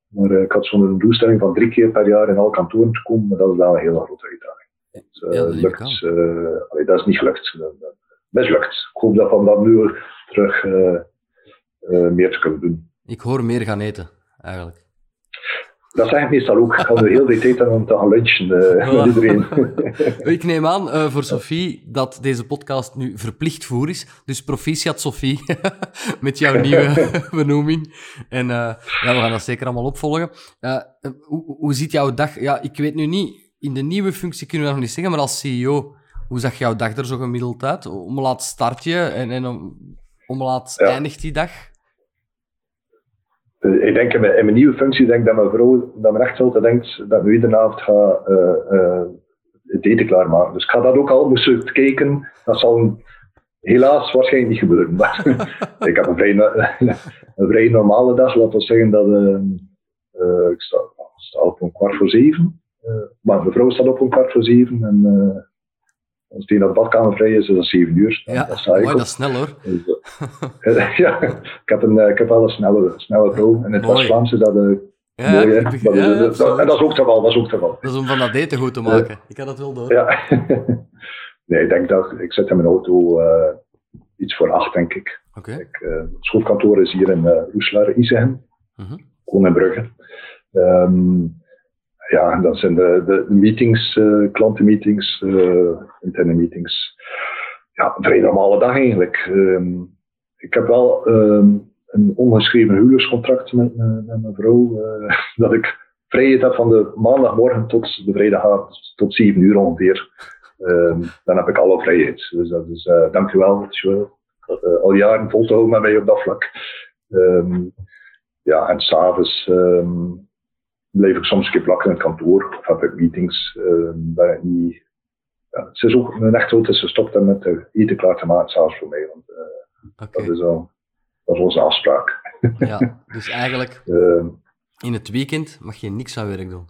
Maar uh, ik had zo'n doelstelling van drie keer per jaar in alle kantoren te komen, maar dat is wel een hele grote uitdaging. Dus, uh, ja, dat, lukt, dat is niet gelukt. Mislukt. Ik hoop dat we dat nu terug meer te kunnen doen. Ik hoor meer gaan eten, eigenlijk. Dat zeg ik meestal ook. Ik ga heel de tijd aan om te gaan lunchen uh, met iedereen. ik neem aan uh, voor Sophie dat deze podcast nu verplicht voer is. Dus proficiat Sophie, met jouw nieuwe benoeming. En uh, ja, we gaan dat zeker allemaal opvolgen. hoe, hoe ziet jouw dag? Ja, ik weet nu niet, in de nieuwe functie kunnen we nog niet zeggen, maar als CEO, hoe zag jouw dag er zo gemiddeld uit? Om laat start je en, en om, om laat ja. eindigt die dag? ik denk in mijn, in mijn, nieuwe functie, denk dat mijn vrouw, dat mijn echtgenote denkt dat we iedere avond ga uh, uh, het eten klaarmaken. Dus ik ga dat ook al moeten kijken. Dat zal helaas waarschijnlijk niet gebeuren. Maar ik heb een vrij, een vrij normale dag. Laten we zeggen dat uh, ik sta, sta, op een kwart voor zeven. maar mijn vrouw staat op een kwart voor zeven. En als die naar de badkamer vrij is, is dat 7 uur. Ja, dat, mooi, dat is snel hoor. Dus, ja, ik heb, een, uh, ik heb wel een snelle, snelle. En het West-Vlaams is dat uh, ja, mooi. Hè? Dat, ja, dat, dat, en dat is ook te geval. Dat is ook te geval. Dat is om van dat eten goed te maken. ik had dat wel door. Ja. nee, ik denk dat ik zit in mijn auto iets voor acht, denk ik. Okay. ik het schoolkantoor is hier in uh, Roeselaar, Isegem. Uh -huh. In Brugge. Um, ja, dat zijn de, de meetings, uh, klantenmeetings, uh, interne meetings. Ja, een vrij normale dag eigenlijk. Um, ik heb wel um, een ongeschreven huwelijkscontract met, met mijn vrouw, dat ik vrijheid heb van de maandagmorgen tot de vrijdagavond, tot 7 uur ongeveer. Um, dan heb ik alle vrijheid. Dus dat is, dankjewel, Joël. Al jaren vol te houden met mij op dat vlak. ja, en s'avonds blijf ik soms een keer plakken in het kantoor of heb ik meetings uh, dat ik niet. Ja, ze is ook mijn echtgenote is gestopt en met eten klaar te maken, zelfs voor mij. Want, okay. dat, is al, dat is onze afspraak. ja, dus eigenlijk uh, in het weekend mag je niks aan werk doen.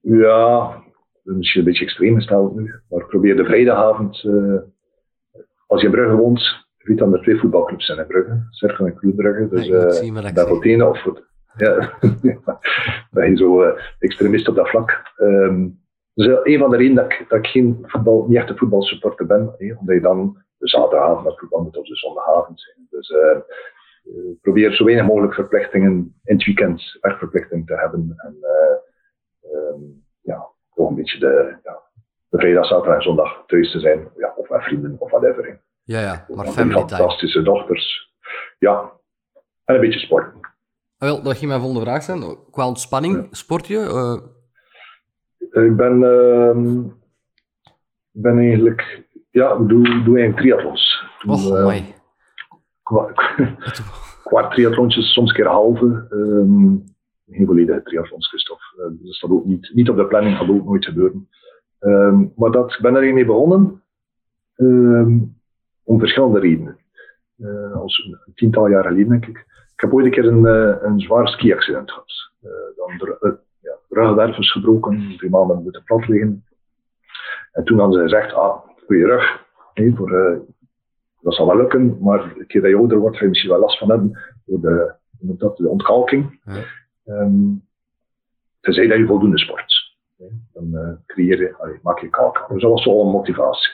Ja, misschien een beetje extreem gesteld nu, maar ik probeer de vrijdagavond, uh, als je in Brugge woont, weet dat er twee voetbalclubs zijn in Brugge, Cerkel en Club Brugge. Dus ja, uh, dat voor het ene of voor, ja, ben je zo uh, extremist op dat vlak. Um, dus een van de redenen dat ik, dat ik geen voetbal, niet echt een voetbalsupporter ben, hè, omdat je dan de zaterdagavond naar voetbal moet of de zondagavond zijn. Dus uh, probeer zo weinig mogelijk verplichtingen in het weekend, werkverplichtingen te hebben. En um, ja, ook een beetje de, ja, de vrijdag, zaterdag en zondag thuis te zijn, ja, of met vrienden of whatever. Ja, ja, maar family Fantastische dochters. Ja, en een beetje sporten. Ah, wel, dat ging mijn volgende vraag zijn. Qua ontspanning, sport je? Uh... Ik ben, uh, ben eigenlijk, ja, ik doe, doe eigenlijk triathlons. Oh, uh, mooi. Qua, qua triathlons, soms keer halve. Um, geen volledige triathlons, Christophe. Uh, dus dat ook niet, niet op de planning, gaat ook nooit gebeuren. Um, maar dat, ik ben er mee begonnen um, om verschillende redenen. Als een tiental jaar geleden, denk ik. Ik heb ooit een keer een, uh, een zwaar ski-accident gehad. Uh, dan uh, ja, ruggenwerf is gebroken, drie maanden moeten plat liggen. En toen hadden ze gezegd, ah, voor je rug, nee, voor, dat zal wel lukken, maar een keer dat je ouder wordt, ga je misschien wel last van hebben door de, dat, de ontkalking. Ja. Um, tenzij dat je voldoende sport. Dan creëer je, maak je kalk. Dus dat was wel een motivatie.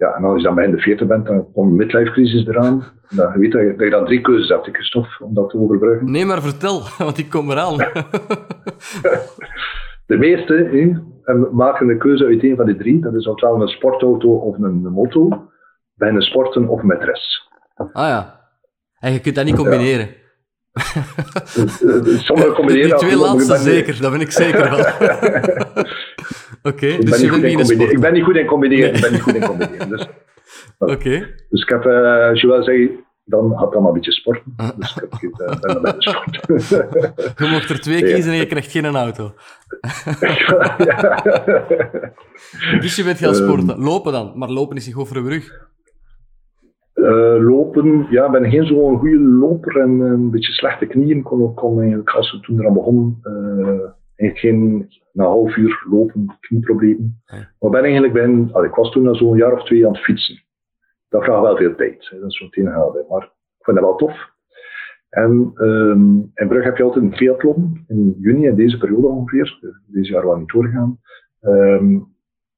Ja, en als je dan bij de 40 bent, dan komt je midlife crisis eraan. Dan weet dat je, dat je dan drie keuzes hebt, Christophe, om dat te overbruggen. Nee, maar vertel, want ik kom eraan. de meeste maken een keuze uit een van die drie. Dat is ofwel een sportauto of een, moto. Bij een sporten of met rest. Ah ja. En je kunt dat niet combineren. Sommige combineren. Die twee laatste zeker, daar ben ik zeker van. Oké, dus je bent niet in sport. Ik ben niet goed in combineren. Ik ben niet goed in combineren. Dus, Oké. Dus ik heb, uh, Joël zei, dan had dan maar een beetje sporten. Dus ik heb uh, ben de sport. je mocht er twee kiezen en je krijgt geen auto. dus je bent gaan sporten. Ehm. Lopen dan, maar lopen is niet goed voor de rug. Uh, lopen, ja, ik ben geen zo'n goede loper en een beetje slechte knieën. Kon, kon eigenlijk, als we toen eraan begonnen, uh, geen, na een half uur lopen, knieproblemen. Ja. Maar ben eigenlijk ben, allee, ik was toen al zo'n jaar of twee aan het fietsen. Dat vraagt wel veel tijd, hè, dat is zo'n tegenhouden. Maar ik vind dat wel tof. En um, in Brugge heb je altijd een triathlon in juni, in deze periode ongeveer. Deze jaar wel niet doorgaan. Um,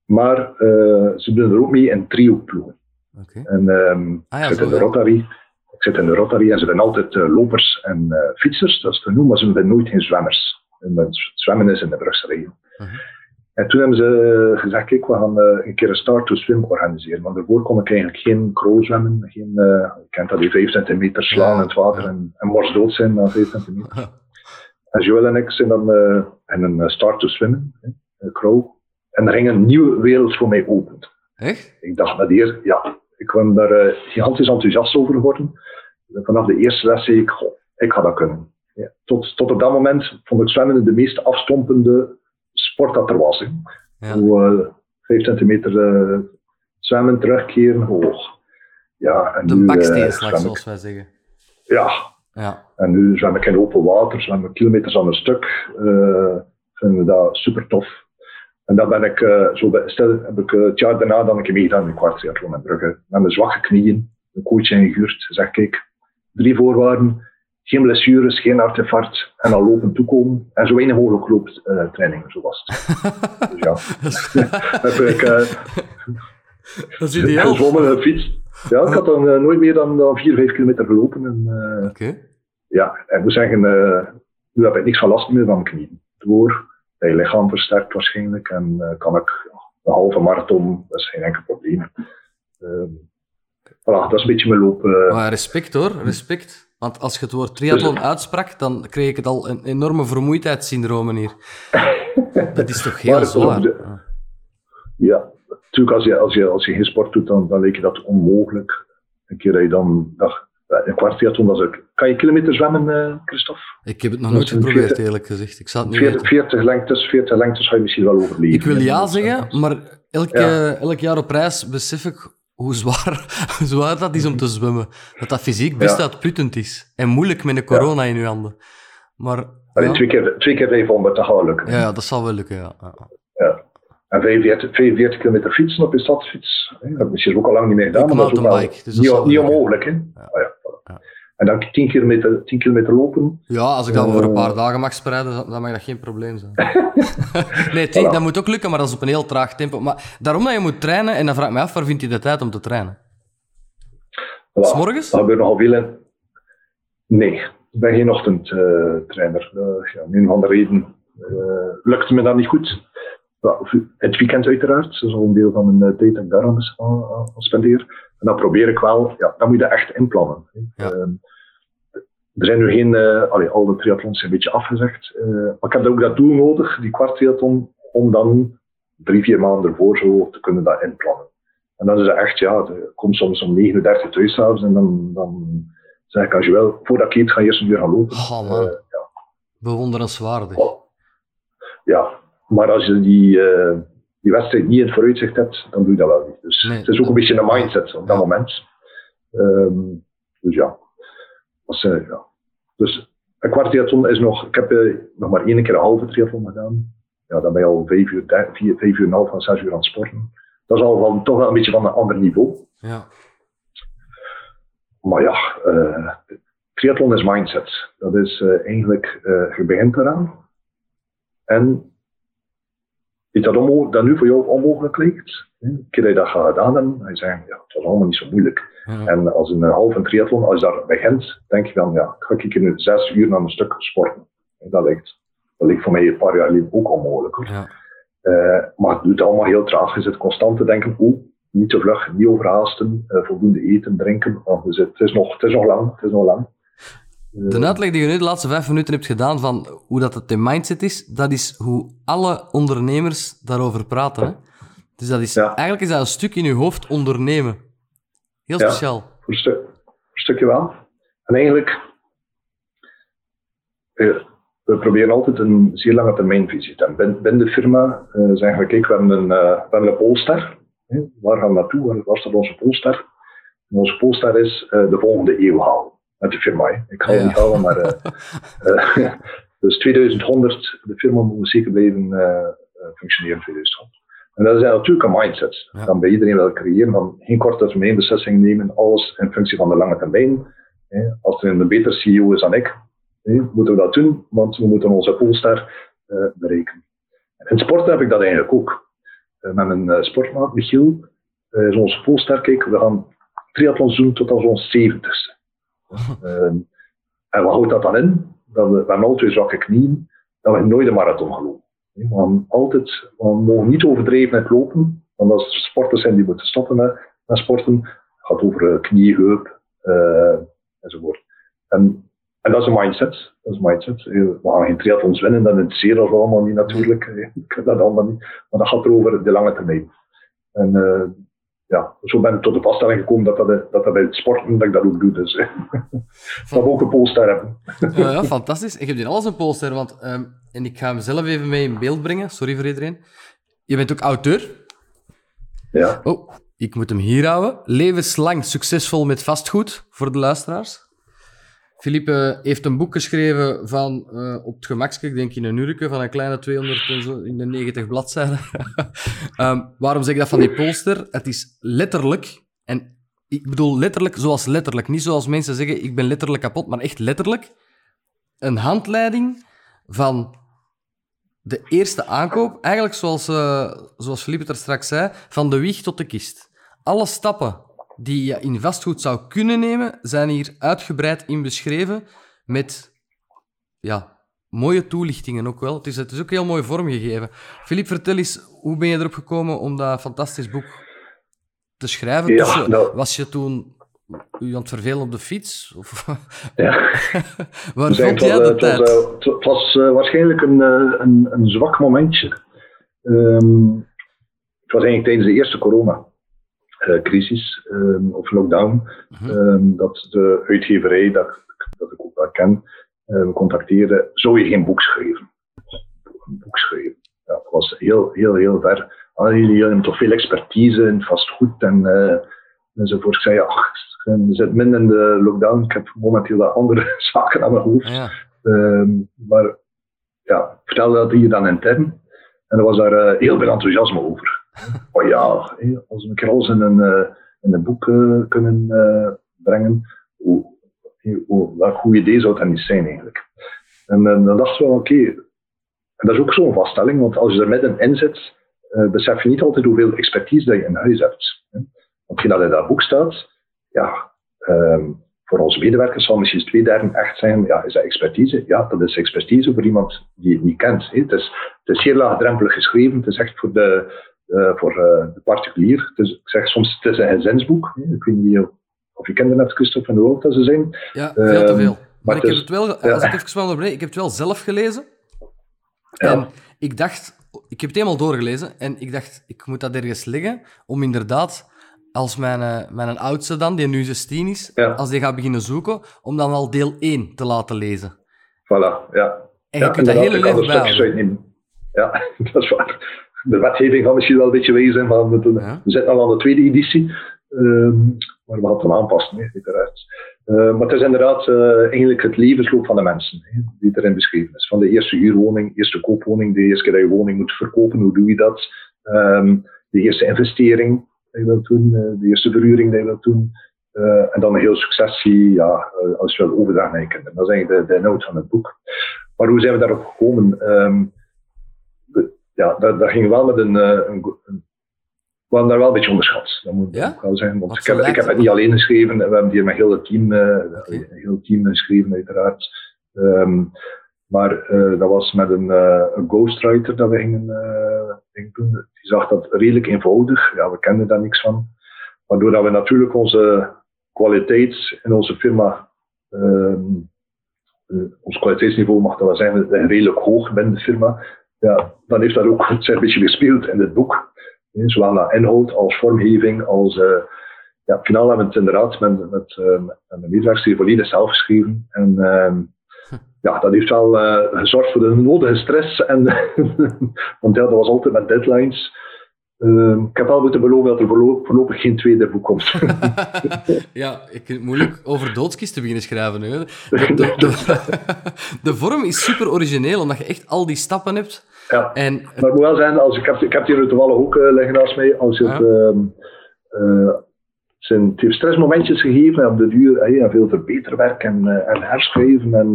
maar uh, ze doen er ook mee in trio-ploegen. Okay. En um, ah, ja, ik zit in de Rotary. Ik zit in de Rotary en ze zijn altijd uh, lopers en uh, fietsers, dat is genoemd, maar ze zijn nooit geen zwemmers. En zwemmen is in de Brugse regio. -huh. En toen hebben ze gezegd, kijk, we gaan uh, een keer een start to swim organiseren. Want daarvoor kon ik eigenlijk geen crow zwemmen, geen, uh, je kent dat, die 5 centimeter slaan in het water en, en morsdood zijn na 5 centimeter. En Joël en ik zijn dan uh, in een start to swimmen, een crow. En er ging een nieuwe wereld voor mij open. Echt? Ik dacht met eer, ja, ik kwam daar gigantisch enthousiast over geworden. Vanaf de eerste les zei ik, goh, ik ga dat kunnen. Ja. Tot, tot op dat moment vond ik zwemmen de meest afstompende sport dat er was. Ja. uh, vijf centimeter uh, zwemmen, terugkeren, hoog. Ja, en de nu, baksteenslag, uh, zoals wij zeggen. Ja. ja. En nu zwem ik in open water, zwem ik kilometers aan een stuk. Uh, vinden we dat super tof. En dan ben ik, uh, zo bij, stel, heb ik uh, het jaar daarna dan een keer meegedaan in een kwarttriathlon in Brugge. Met mijn zwakke knieën, een coach ingehuurd. Zeg, kijk, drie voorwaarden. Geen blessures, geen hartinfarct en al lopen toekomen. En zo weinig mogelijk looptrainingen, uh, zo was het. dus ja. heb ik... Uh, dat is ideaal. Gezwommen, gefietst. Ja, ik had dan uh, nooit meer dan, dan 4, 5 kilometer gelopen. En, uh, okay. Ja, ik moet zeggen, nu heb ik niks van last meer van mijn knieën. Door, je lichaam versterkt waarschijnlijk. En kan ik een halve marathon, dat is geen enkel probleem. Uh, voilà, dat is een beetje mijn loop. Uh, maar respect hoor, respect. Want als je het woord triathlon uitsprak, dan kreeg ik het al een enorme vermoeidheidssyndroom hier. dat is toch heel zwaar? De, ja, natuurlijk als je, als, je, als je geen sport doet, dan, dan leek je dat onmogelijk. Een keer dat je dan dacht, een kwarttriathlon, dat is ook... Kan je kilometer zwemmen, uh, Christophe? Ik heb het nog nooit geprobeerd, 40, eerlijk gezegd. Ik zou het niet 40, 40 lengtes, 40 lengtes zou je misschien wel overleven. Ik wil ja zeggen, maar elke, ja. elk jaar op reis besef ik hoe zwaar, hoe zwaar dat is om te zwemmen. Dat dat fysiek best ja. uitputtend is. En moeilijk met een corona ja. in je handen. Maar... Ja. Twee, keer, twee keer 500, dat gaat lukken. Ja, dat zal wel lukken, ja. ja. En 45, 45 kilometer fietsen op je stadsfiets, dat heb ik misschien ook al lang niet meer gedaan, ik maar dat is ook bike, dus niet, niet onmogelijk. Hè? Ja. Ja. En dan 10 kilometer, 10 kilometer lopen. Ja, als ik dat uh, voor een paar dagen mag spreiden, dan mag dat geen probleem zijn. nee, tien, voilà. dat moet ook lukken, maar dat is op een heel traag tempo. Maar daarom dat je moet trainen, en dan vraag ik me af, waar vind je de tijd om te trainen? Voilà. S'morgens? Dat gebeurt nogal veel in. Nee, ik ben geen ochtendtrainer. Uh, ja, een van de redenen uh, lukt me dat niet goed. Het weekend uiteraard, dat is al een deel van mijn tijd dat ik daar aan, aan spendeer. En dat probeer ik wel, ja, dan moet je echt inplannen. Ja. Uh, er zijn nu geen, uh, allee, al de triathlons zijn een beetje afgezegd. Uh, maar ik heb ook dat doel nodig, die kwarttriathlon, om dan drie, vier maanden ervoor zo te kunnen dat inplannen. En dan is het echt, ja, ik kom soms om 39 thuis s'avonds en dan, dan zeg ik als je wel, voordat ik eet, ga je eerst een uur gaan lopen. Oh man, uh, ja. bewonderenswaardig. Oh. Ja, maar als je die, uh, die wedstrijd niet in het vooruitzicht hebt, dan doe je dat wel niet. Dus nee, het is ook een beetje een mindset op dat moment. Um, dus ja. Uh, ja. Dus een kwarttriathlon is nog, ik heb uh, nog maar één keer een halve triathlon gedaan. Ja, dan ben je al vijf uur, vier, vijf uur en een half van zes uur aan het sporten. Dat is al wel, toch wel een beetje van een ander niveau. Ja. Maar ja, uh, triathlon is mindset. Dat is eigenlijk, je begint eraan. En iets dat, dat nu voor jou onmogelijk lijkt, een keer dat je dat gaat gedaan hebben, dan je, ja, het was allemaal niet zo moeilijk. Ja. En als een halve triathlon, als je daar begint, denk je dan, ja, ga ik nu zes uur naar een stuk sporten. Dat lijkt, dat lijkt voor mij een paar jaar geleden ook onmogelijk. Ja. Uh, maar het doet allemaal heel traag. Je zit constant te denken, oeh, niet te vlug, niet overhaasten, uh, voldoende eten, drinken. Want het, is nog, het is nog lang, het is nog lang. De uitleg die je nu de laatste vijf minuten hebt gedaan van hoe dat het de mindset is, dat is hoe alle ondernemers daarover praten. Hè? Dus dat is, Ja. eigenlijk is dat een stuk in je hoofd ondernemen. Heel speciaal. Voor een stuk, stukje wel. En eigenlijk, eh, we proberen altijd een zeer lange termijnvisie te hebben. Binnen de firma uh, zeggen we, kijk, we hebben een, uh, we hebben een polster. Waar gaan we naartoe? Waar staat onze polster? En onze polster is uh, de volgende eeuw halen. Nou, met de firma. Ik ga het niet houden, maar. Eh, eh, dus 2100, de firma moet zeker blijven eh, functioneren in 2100. En dat is natuurlijk een mindset. Ja. Dan bij iedereen wel creëren, van geen korte termijn beslissing nemen, alles in functie van de lange termijn. Als er een beter CEO is dan ik, moeten we dat doen, want we moeten onze poolster berekenen. In sport heb ik dat eigenlijk ook. Met mijn sportmaat Michiel is onze poolster, kijk, we gaan triathlons doen tot als ons 70. Ehm, en wat houdt dat dan in? Dat we, we hebben altijd zwakke knieën, dat we nooit een marathon gaan lopen. We, altijd, mogen niet overdreven met lopen, want als er sporters zijn die moeten stoppen met, met sporten, het gaat over eh, knie, heup eh, enzovoort. En, en dat is een mindset. Dat is een mindset. Eh, we gaan geen triathlons winnen, dat interesseert ons allemaal niet natuurlijk. Ik dat allemaal niet. Maar dat gaat er over de lange termijn. En ja, zo ben ik tot de vaststelling gekomen dat dat, dat, dat bij het sporten dat ik dat ook doe. Dus dat we ook een polster hebben. ja, ja, fantastisch. Ik heb hier alles een polster, want um, en ik ga mezelf even mee in beeld brengen. Sorry voor iedereen. Je bent ook auteur. Ja. Oh, ik moet hem hier houden. Levenslang succesvol met vastgoed, voor de luisteraars. Philippe heeft een boek geschreven van uh, op het gemakske, ik denk in een uurtje, van een kleine 200 en zo, in de 90 bladzijden. um, waarom zeg ik dat van die polster? Het is letterlijk, en ik bedoel letterlijk zoals letterlijk, niet zoals mensen zeggen ik ben letterlijk kapot, maar echt letterlijk, een handleiding van de eerste aankoop, eigenlijk zoals, uh, zoals Philippe er straks zei, van de wieg tot de kist. Alle stappen die je in vastgoed zou kunnen nemen, zijn hier uitgebreid in beschreven met ja, mooie toelichtingen ook wel. Het is, het is ook heel mooi vormgegeven. Filip, vertel eens, hoe ben je erop gekomen om dat fantastisch boek te schrijven? Ja, nou, was je toen u aan het vervelen op de fiets? Of... Ja. Waar vond jij de tijd? Het was, was uh, waarschijnlijk een, een, een, zwak momentje. Um, het was eigenlijk tijdens de eerste corona. Eh, crisis um, of lockdown, um, dat de uitgeverij, dat, dat ik ook wel ken, um, contacteerde, zou je geen boek schrijven? Een boek schrijven. Ja, dat was heel, heel, heel ver. Jullie hebben toch veel expertise in vastgoed en, uh, enzovoort. Ik zei, ach, je zit minder in de lockdown. Ik heb momenteel wat andere zaken aan mijn hoofd. Ja. maar ja, vertelde dat hier dan intern. En er was daar uh, heel veel enthousiasme over. Oh ja, als we een in een, uh, in een boek uh, kunnen uh, brengen, hoe, hoe, welk goed idee zou dat niet zijn eigenlijk? En dan dachten we, oké, en dat is ook zo'n vaststelling, want als je er midden in zit, besef je niet altijd hoeveel expertise dat je in huis hebt. Je dat in dat boek staat, ja, um, voor onze medewerkers zal misschien twee derde echt zijn, ja, is dat expertise? Ja, dat is expertise voor iemand die het niet kent. Het, is, het is heel laagdrempelig geschreven, het is echt voor de, voor uh, de particulier. Dus ik zeg soms, het is een gezinsboek. Ik weet niet of je kende net Christophe en hoe dat ze zijn. Ja, veel te veel. Maar, ik, heb het wel, als ik even wel ik heb het wel zelf gelezen. Ja. En ik dacht, ik heb het helemaal doorgelezen en ik dacht, ik moet dat ergens liggen om inderdaad als mijn, mijn oudste dan, die nu 16 is, ja. als die gaat beginnen zoeken, om dan al deel 1 te laten lezen. Voilà, ja. En je ja, kunt dat hele leven bijhouden. Ja, dat is waar. De wetgeving gaat misschien wel een beetje wezen, maar we, ja. we zitten al aan de tweede editie. Um, maar we gaan het dan aanpassen, hè, uiteraard. Uh, maar het is inderdaad uh, eigenlijk het levensloop van de mensen die erin beschreven is. Van de eerste huurwoning, eerste koopwoning, de eerste keer dat je woning moet verkopen, hoe doe je dat? Um, de eerste investering, dat je wilt doen, uh, de eerste verhuring dat je wilt doen. Uh, en dan een heel successie, ja, als je wil overdragen naar je kinderen. Dat is eigenlijk de, de inhoud van het boek. Maar hoe zijn we daarop gekomen? Um, ja, daar, daar ging wel met een, een, een we hebben daar wel een beetje onderschat. Dat moet ja? ook wel zijn. Want ik heb, ik heb, het niet alleen geschreven, we hebben hier met heel het team, uh, okay. een heel team geschreven, uiteraard. Um, maar uh, dat was met een, uh, een ghostwriter dat we gingen, gingen doen. Die zag dat redelijk eenvoudig. Ja, we kenden daar niks van. Maar doordat we natuurlijk onze kwaliteit in onze firma, um, ons kwaliteitsniveau mag dat wel zijn, redelijk hoog binnen de firma. Ja, dan heeft dat ook een beetje gespeeld in het boek. Zowel naar inhoud als vormgeving, als ja, finaal hebben we het inderdaad met, met, uh, met mijn medewerkster volledig zelf geschreven. En uh, ja, dat heeft wel uh, gezorgd voor de nodige stress. En, want ja, dat was altijd met deadlines. Uh, ik heb wel moeten beloven dat er voorlopig geen tweede boek komt. ja, ik vind het moeilijk over doodskisten beginnen schrijven. Nu. De, de, de, de, vorm is super origineel, omdat je echt al die stappen hebt. Ja, en, maar het moet wel zijn, als ik, heb, ik heb hier toevallig ook uh, liggen naast mij, als je het... Uh, zijn, het heeft stressmomentjes gegeven en op de duur hey, veel verbeterwerk en, uh, en herschrijven. En,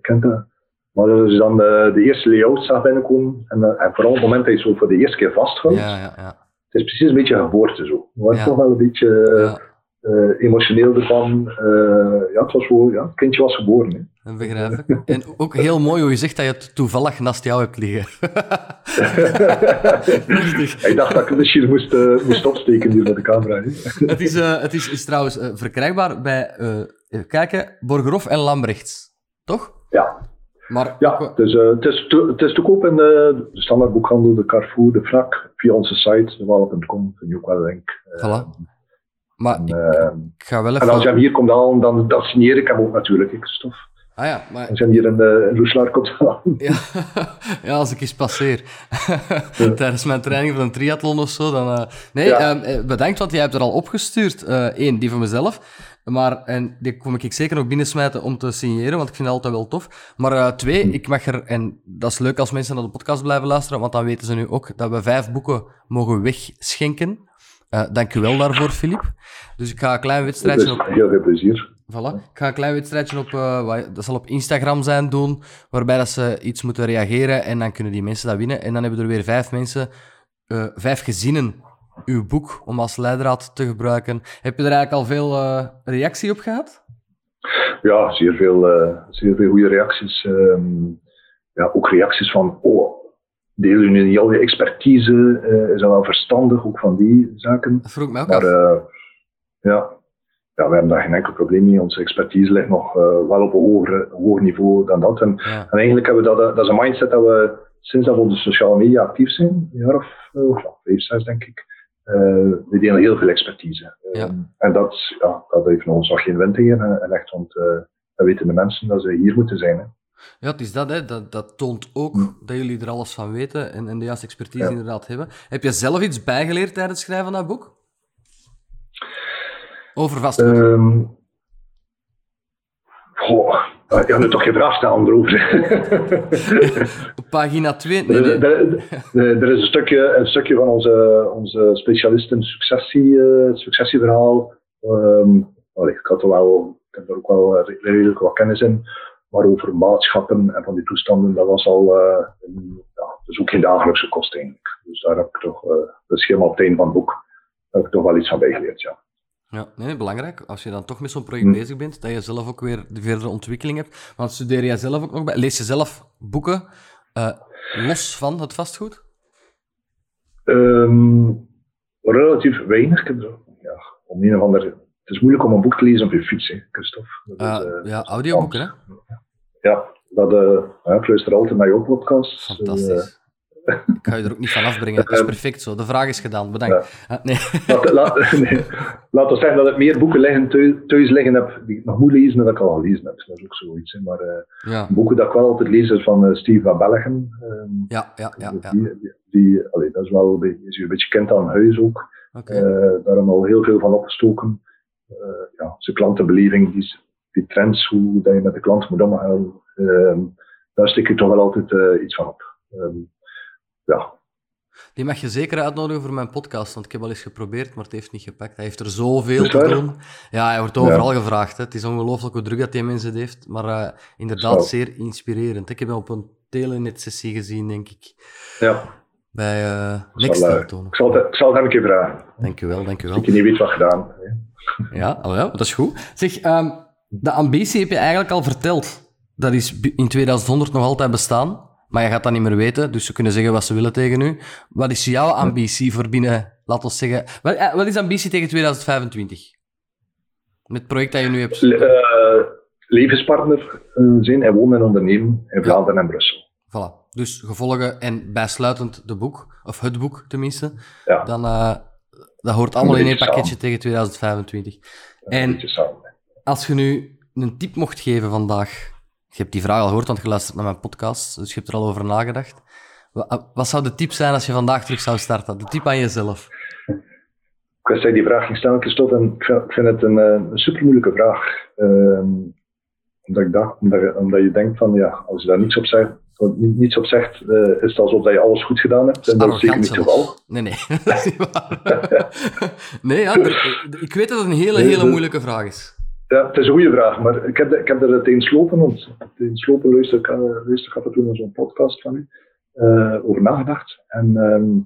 kent dat. Maar als je dan de, de eerste layout zag binnenkomen, en, en vooral op het moment dat je zo voor de eerste keer vasthoudt, ja, ja, ja. het is precies een beetje geboorte zo. Wordt toch wel een beetje emotioneel ervan. ja, het was ja, het kindje was geboren. Hè. Dat begrijp ik. En ook heel mooi hoe je zegt dat je het toevallig naast jou hebt liggen. ik dacht dat ik misschien moest, uh, moest opsteken hier met de camera. het, is, het is, is trouwens verkrijgbaar bij, even kijken, Borgerhof en Lambrechts, toch? Ja. Maar, ja, het is, het, is te, het is te koop in de, de standaardboekhandel, de Carrefour, de Frak, via onze site, wal.com, je ook wel link. Voilà. Maar en, ik, ik, ga wel even... En als je hem hier komt halen, dan dat signeer ik hem ook natuurlijk, Christophe. Ah ja, maar... Als je hier in, uh, in Roeslaar komt ja. ja, als ik eens passeer. Tijdens mijn training van een triathlon of zo, dan... Uh... Nee, ja. um, bedankt, want jij hebt er al opgestuurd. Eén, uh, die van mezelf. Maar, en die kom ik zeker nog binnensmijten om te signeren, want ik vind het altijd wel tof. Maar twee, ik mag er... En dat is leuk als mensen naar de podcast blijven luisteren, want dan weten ze nu ook dat we vijf boeken mogen wegschenken. Dank u wel daarvoor, Filip. Dus ik ga een klein wedstrijdje op... Heel veel plezier. Voilà. Ik ga een klein wedstrijdje op, uh, dat zal op Instagram zijn doen, waarbij dat ze iets moeten reageren en dan kunnen die mensen dat winnen. En dan hebben we er weer vijf mensen, uh, vijf gezinnen, uw boek om als leidraad te gebruiken. Heb je er eigenlijk al veel uh, reactie op gehad? Ja, zeer veel, zeer veel goede reacties. Um, ja, ook reacties van, oh, deel je nu al je expertise? is dat wel verstandig, ook van die zaken? Dat vroeg mij ook maar, af. ja, ja, we hebben daar geen enkel probleem mee. Onze expertise ligt nog uh, wel op een hoger, hoger niveau dan dat. En, ja. en eigenlijk hebben we dat, dat is een mindset dat we sinds dat we op de sociale media actief zijn, een jaar of, of vijf, zes denk ik, uh, we delen heel veel expertise. Ja. Um, en dat, ja, dat heeft ons nog geen wind tegen. En echt, want uh, dat weten de mensen dat ze hier moeten zijn. Hè. Ja, het is dat, hè. Dat, dat toont ook dat jullie er alles van weten en, en de juiste expertise ja. inderdaad hebben. Heb je zelf iets bijgeleerd tijdens het schrijven van dat boek? Over vastgoed? Um, goh, ik had nu toch geen vraag erover. Op pagina 2? Nee, nee. Er, er, er, is een stukje, een stukje van onze, onze specialisten successie, uh, successieverhaal. Um, ik, had er wel, ik heb er ook wel redelijk wat kennis in. Maar over maatschappen en van die toestanden, dat was al uh, een, ja, is ook geen dagelijkse kost eigenlijk. Dus daar heb ik toch, uh, dat is helemaal op het einde van het boek, heb ik toch wel iets van bijgeleerd, ja. Ja, nee, belangrijk. Als je dan toch met zo'n project hm. bezig bent, dat je zelf ook weer de verdere ontwikkeling hebt. Want studeer jij zelf ook nog bij? Lees je zelf boeken uh, los van het vastgoed? Um, relatief weinig. Ja, om een of ander... Het is moeilijk om een boek te lezen op je fiets, hè, Christophe. Dat is, uh, ja, audioboeken, hè? Ja, dat, uh, ja, ik luister altijd naar jouw podcast. Fantastisch. Ik ga je er ook niet van afbrengen. Dat is perfect zo. De vraag is gedaan. Bedankt. Ja. Nee. Laat, laat, nee. laat ons zeggen dat ik meer boeken liggen, thuis, thuis liggen heb die ik nog moet lezen dan dat ik al gelezen heb. Dat is ook zoiets. Hè. Maar uh, ja. boeken dat ik wel altijd lees is van uh, Steve van Bellegem. Um, ja, ja, ja. ja. Die, die, die allee, dat is wel een beetje, is een beetje kent aan huis ook. Okay. Uh, daar hebben we al heel veel van opgestoken. Ja, zijn klantenbeleving, die, die trends, hoe dat je met de klant moet omgaan. Um, daar stik ik toch wel altijd iets van op. Um, ja, die mag je zeker uitnodigen voor mijn podcast, want ik heb al eens geprobeerd, maar het heeft niet gepakt. Hij heeft er zoveel te doen. Ja, hij wordt overal ja. gevraagd. Hè. Het is ongelooflijk hoe druk dat die mensen heeft, maar uh, inderdaad zeer inspirerend. Ik heb hem op een telenet-sessie gezien, denk ik. Ja. Bij uh, Next ik, zal ik hem een keer vragen. Dank u wel, dank u wel. Ik niet weet wat gedaan. Hè. Ja, oh ja, dat is goed. Zeg, um, de ambitie heb je eigenlijk al verteld. Dat is in 2100 nog altijd bestaan. Maar je gaat dat niet meer weten, dus ze kunnen zeggen wat ze willen tegen u. Wat is jouw ambitie voor binnen, laten we zeggen... Wat, wat is ambitie tegen 2025? Met het project dat je nu hebt. Le uh, levenspartner zijn en wonen en ondernemen in Vlaanderen ja. en Brussel. Voilà. Dus gevolgen en bijsluitend de boek, of het boek tenminste. Ja. Dan uh, dat hoort allemaal in één pakketje tegen 2025. En als je nu een tip mocht geven vandaag, je hebt die vraag al gehoord, want je luistert naar mijn podcast, dus je hebt er al over nagedacht. Wa- Wat zou de tip zijn als je vandaag terug zou starten? De tip aan jezelf. Ik wist dat die vraag ging stellen, Christophe, en ik vind, ik vind het een, eh, een super moeilijke vraag. Ehm, omdat, ik dacht, omdat, je, omdat je denkt van, ja, als je daar niets op zegt, ni- niets op zegt eh, is het alsof dat je alles goed gedaan hebt. En dat is zeker niet het geval. Nee, nee, dat is niet waar. nee, ja, er- ik weet dat het een hele, Nee, hele moeilijke vraag is. Ja, het is een goede vraag, maar ik heb, ik heb er het eens lopen, want eens lopen luister ik, eh, luister ik af en toe naar zo'n podcast van u, eh, over nagedacht. En ehm,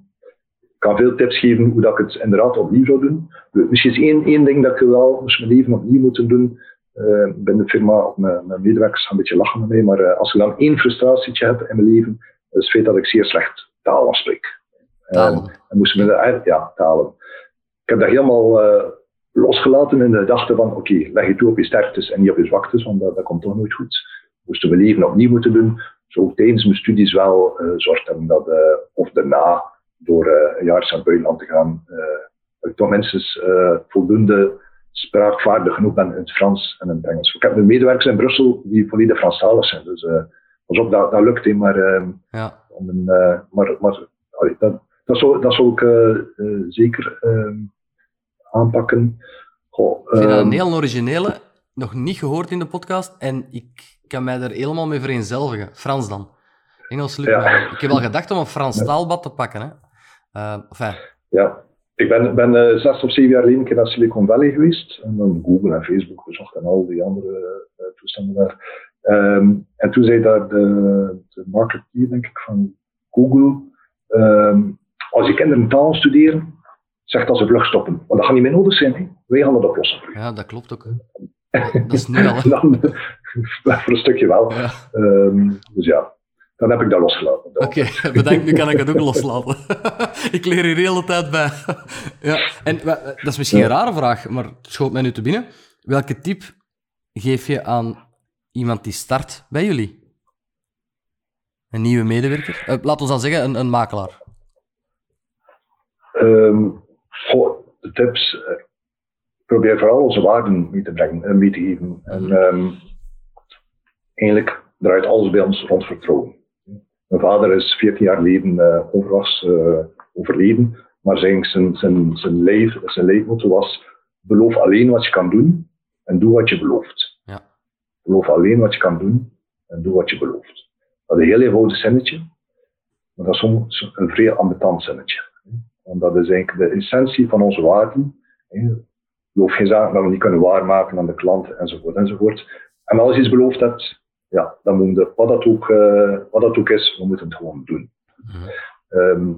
ik kan veel tips geven hoe dat ik het inderdaad opnieuw zou doen. Misschien is één, één ding dat ik wel moest mijn leven opnieuw moeten doen. Eh, binnen de firma, of mijn, mijn medewerkers gaan een beetje lachen met mij, maar eh, als ik dan één frustratietje heb in mijn leven, is het feit dat ik zeer slecht taal spreek. Talen. En, en moesten we de, ja, talen. Ik heb dat helemaal eh, losgelaten in de gedachte van, oké, leg je toe op je sterktes en niet op je zwaktes, want dat, dat komt toch nooit goed. Moesten we leven opnieuw moeten doen, zo tijdens mijn studies wel eh zorgd hebben dat, eh, of daarna, door eh, een jaar naar buitenland te gaan, eh, dat ik toch minstens eh, voldoende spraakvaardig genoeg ben in het Frans en in het Engels. Ik heb mijn medewerkers in Brussel die volledig Franstalig zijn, dus eh pas op, dat, dat lukt, maar... ehm, Ja. om een, eh, maar maar allee, dat, dat, zou, dat zou ik eh, zeker ehm, aanpakken. Goh, Ik vind dat ehm, een heel originele, nog niet gehoord in de podcast, en ik kan mij er helemaal mee vereenzelvigen. Frans dan. Engels lukt Ja. Ik heb al gedacht om een Frans taalbad te pakken. Hè. Eh, enfin, ja. Ik ben, ben eh, zes of zeven jaar geleden een keer naar Silicon Valley geweest. En dan Google en Facebook bezocht en al die andere eh, toestanden daar. Ehm, en toen zei daar de, de marketeer, denk ik, van Google. ehm, als je kinderen taal studeren, zeg dat ze vlug stoppen. Want dat gaat niet meer nodig zijn. Hè. Wij gaan het oplossen ja, dat klopt ook. Hè. Dat is nu al. Dan, voor een stukje wel. Ja. Ehm, dus ja, dan heb ik dat losgelaten. Oké, bedankt. Nu kan ik het ook loslaten. ik leer hier de hele tijd bij. ja. En wa- dat is misschien een rare vraag, maar het schoot mij nu te binnen. Welke tip geef je aan iemand die start bij jullie? Een nieuwe medewerker? Eh, laat ons dan zeggen, een, een makelaar. Ehm, goh, de tips. eh, probeer vooral onze waarden mee te brengen en mee te geven. En ehm, eigenlijk draait alles bij ons rond vertrouwen. Mijn vader is 14 jaar geleden eh onverwachts eh, overleden, maar zijn, zijn, zijn, zijn, leef, zijn leefmotto was: beloof alleen wat je kan doen en doe wat je belooft. Ja. Beloof alleen wat je kan doen en doe wat je belooft. Dat is een heel eenvoudig zinnetje, maar dat is soms een vrij ambetant zinnetje. Want dat is eigenlijk de essentie van onze waarden. hè. Geloof geen zaken dat we niet kunnen waarmaken aan de klant, enzovoort, enzovoort. En als je iets beloofd hebt, ja, dan moet je, wat dat ook, eh, wat dat ook is, we moeten het gewoon doen. Mhm. Ehm,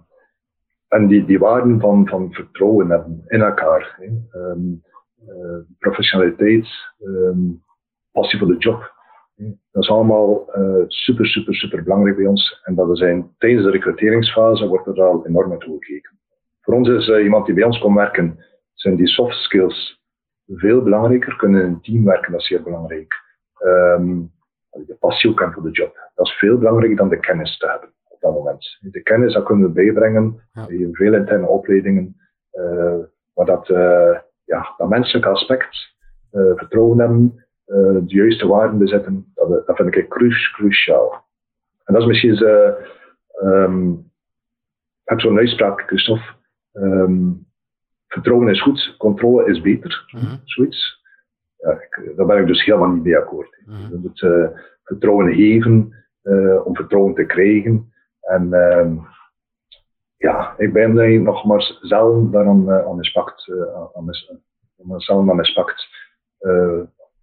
en die, die waarden van, van vertrouwen hebben in elkaar, hè. Ehm, eh, professionaliteit, ehm, passie voor de job, dat is allemaal eh, super, super, super belangrijk bij ons. En dat we zijn, tijdens de recruteringsfase wordt er al enorm naartoe gekeken. Voor ons is eh, iemand die bij ons komt werken, zijn die soft skills veel belangrijker. Kunnen in een team werken, dat is zeer belangrijk. De passie ook hebben voor de job. Dat is veel belangrijker dan de kennis te hebben op dat moment. De kennis dat kunnen we bijbrengen, Ja. in veel interne opleidingen, eh waar dat, eh, ja, dat menselijke aspect, eh, vertrouwen hebben, eh, de juiste waarden bezitten, dat, dat vind ik cru- cruciaal. En dat is misschien, eh, ehm, ik heb zo'n uitspraak, Christophe, ehm, vertrouwen is goed, controle is beter, Mhm. zoiets. Ja, ik, daar ben ik dus helemaal niet mee akkoord. Mhm. Je moet eh, vertrouwen geven eh, om vertrouwen te krijgen. En ehm, ja, ik ben nog maar zelf daaraan aan mispakt. Uh, aan mis, zelf aan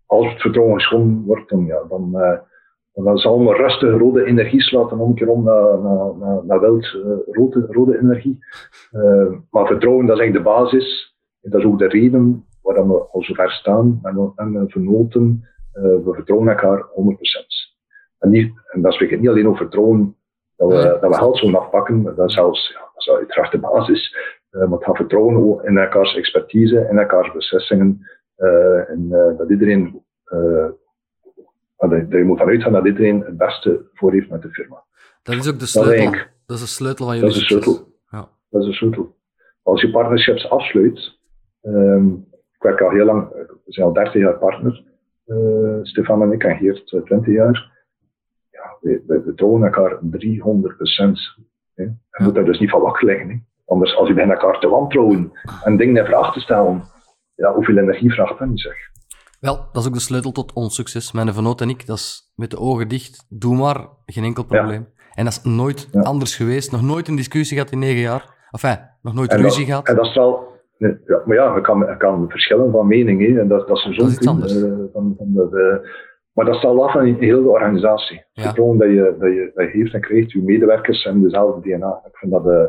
als het vertrouwen geschonden wordt, dan, ja, dan, dan zal mijn rustige rode energie slaten om een keer om naar, naar, naar, naar wild rode, rode energie. maar vertrouwen, dat is eigenlijk de basis. En dat is ook de reden waarom we al zo ver staan en, en we vernoten, we vertrouwen elkaar 100%. En, niet, en dat spreekt niet alleen over vertrouwen dat we, dat we geld zo afpakken, dat is zelfs ja, dat is uiteraard de basis. Maar het gaat vertrouwen in elkaars expertise, in elkaars beslissingen. Uh, en dat iedereen, dat, dat je moet vanuit gaan dat iedereen het beste voor heeft met de firma. Dat is ook de sleutel. Dat, dat is de sleutel van jullie dat is de sleutel. Ja. Dat is de sleutel. als je partnerships afsluit, ehm, ik werk al heel lang, we zijn al 30 jaar partner, uh, Stefan en ik, en Geert 20 jaar. Ja, we, we, we trouwen elkaar 300 procent. Je moet daar dus niet van wakker liggen. Hè. Anders, als je bij elkaar te wantrouwen en dingen in vraag te stellen, ja, hoeveel energie vraagt dat niet, zeg. Wel, dat is ook de sleutel tot ons succes. Mijn vernoot en ik, dat is met de ogen dicht, doe maar, geen enkel probleem. En dat is nooit anders geweest, nog nooit een discussie gehad in negen jaar. Enfin, nog nooit ruzie gehad. En dat is wel... Ja, maar ja, er kan, kan verschillen van mening, hè, en dat, dat is zo'n anders. Uh, van, van maar dat staat af van heel de organisatie. Ja. Gewoon dat je, dat, je, dat je heeft en krijgt, je medewerkers hebben dezelfde DNA. Ik vind dat... Uh,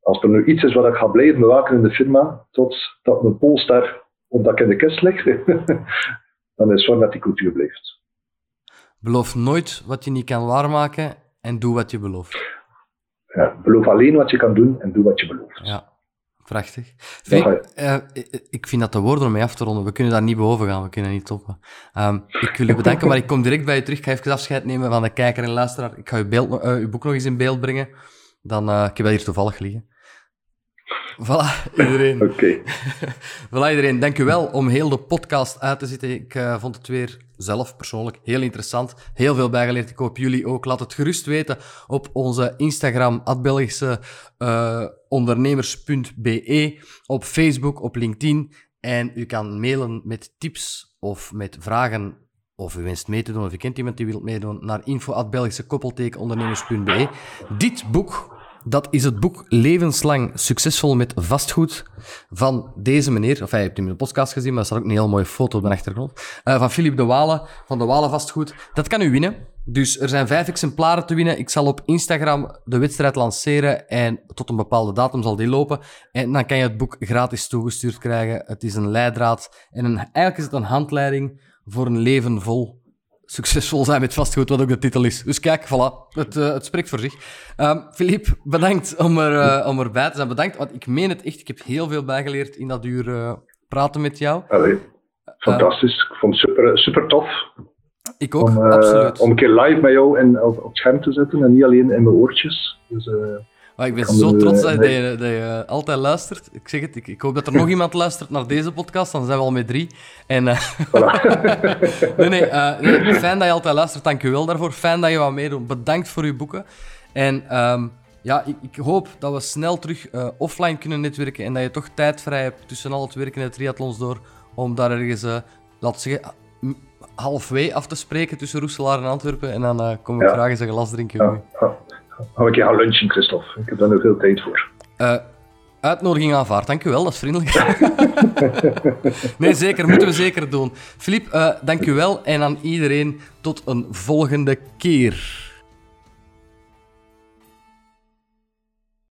als er nu iets is wat ik ga blijven bewaken in de firma, tot dat mijn polster omdat ik in de kist lig, dan is het dat die cultuur blijft. Beloof nooit wat je niet kan waarmaken en doe wat je belooft. Ja, beloof alleen wat je kan doen en doe wat je belooft. Ja, prachtig. Vind, uh, ik vind dat de woorden om mee af te ronden. We kunnen daar niet boven gaan, we kunnen niet toppen. Um, ik wil je bedanken, maar ik kom direct bij je terug. Ik ga even afscheid nemen van de kijker en luisteraar. Ik ga je, beeld, uh, je boek nog eens in beeld brengen. Dan, uh, ik heb dat hier toevallig liggen. Voilà, iedereen. Oké. Okay. voilà, iedereen. Dank u wel om heel de podcast uit te zitten. Ik uh, vond het weer zelf persoonlijk heel interessant. Heel veel bijgeleerd. Ik hoop jullie ook. Laat het gerust weten op onze Instagram, Belgische uh, ondernemers.be, op Facebook, op LinkedIn. En u kan mailen met tips of met vragen of u wenst mee te doen, of u kent iemand die wilt meedoen, naar info.belgische-ondernemers.be. Dit boek dat is het boek Levenslang Succesvol met Vastgoed van deze meneer. Of hij hebt hem in de podcast gezien, maar er staat ook een heel mooie foto op de achtergrond. Uh, van Philippe de Walen, van de Walen Vastgoed. Dat kan u winnen. Dus er zijn vijf exemplaren te winnen. Ik zal op Instagram de wedstrijd lanceren en tot een bepaalde datum zal die lopen. En dan kan je het boek gratis toegestuurd krijgen. Het is een leidraad en een, eigenlijk is het een handleiding voor een leven vol succesvol zijn met vastgoed, wat ook de titel is. Dus kijk, voilà, het, uh, het spreekt voor zich. Philippe, ehm, bedankt om, er, uh, om erbij te zijn. Bedankt, want ik meen het echt, ik heb heel veel bijgeleerd in dat uur uh, praten met jou. Allee, fantastisch. ik vond het super, super tof. Ik ook, om, absoluut. Om een keer live met jou in, op, op het scherm te zetten en niet alleen in mijn oortjes. Dus, maar ik ben zo trots dat, je, dat je altijd luistert. Ik zeg het, ik, ik, hoop dat er nog iemand luistert naar deze podcast, dan zijn we al met drie. En, uh, nee, nee, uh, nee, fijn dat je altijd luistert, dank je wel daarvoor. Fijn dat je wat meedoet. Bedankt voor je boeken. En um, ja, ik, ik, hoop dat we snel terug uh, offline kunnen netwerken en dat je toch tijd vrij hebt tussen al het werken en het triathlons door, om daar ergens, laten zeggen, halfway af te spreken tussen Roeselaar en Antwerpen. En dan kom ik ja. graag eens een glas drinken. Ja, Hou ik gaan lunchen, Christophe. Ik heb daar nog veel tijd voor. Uh, uitnodiging aanvaard, dankjewel, dat is vriendelijk. nee, zeker, moeten we zeker doen. Filip, uh, dankjewel en aan iedereen tot een volgende keer.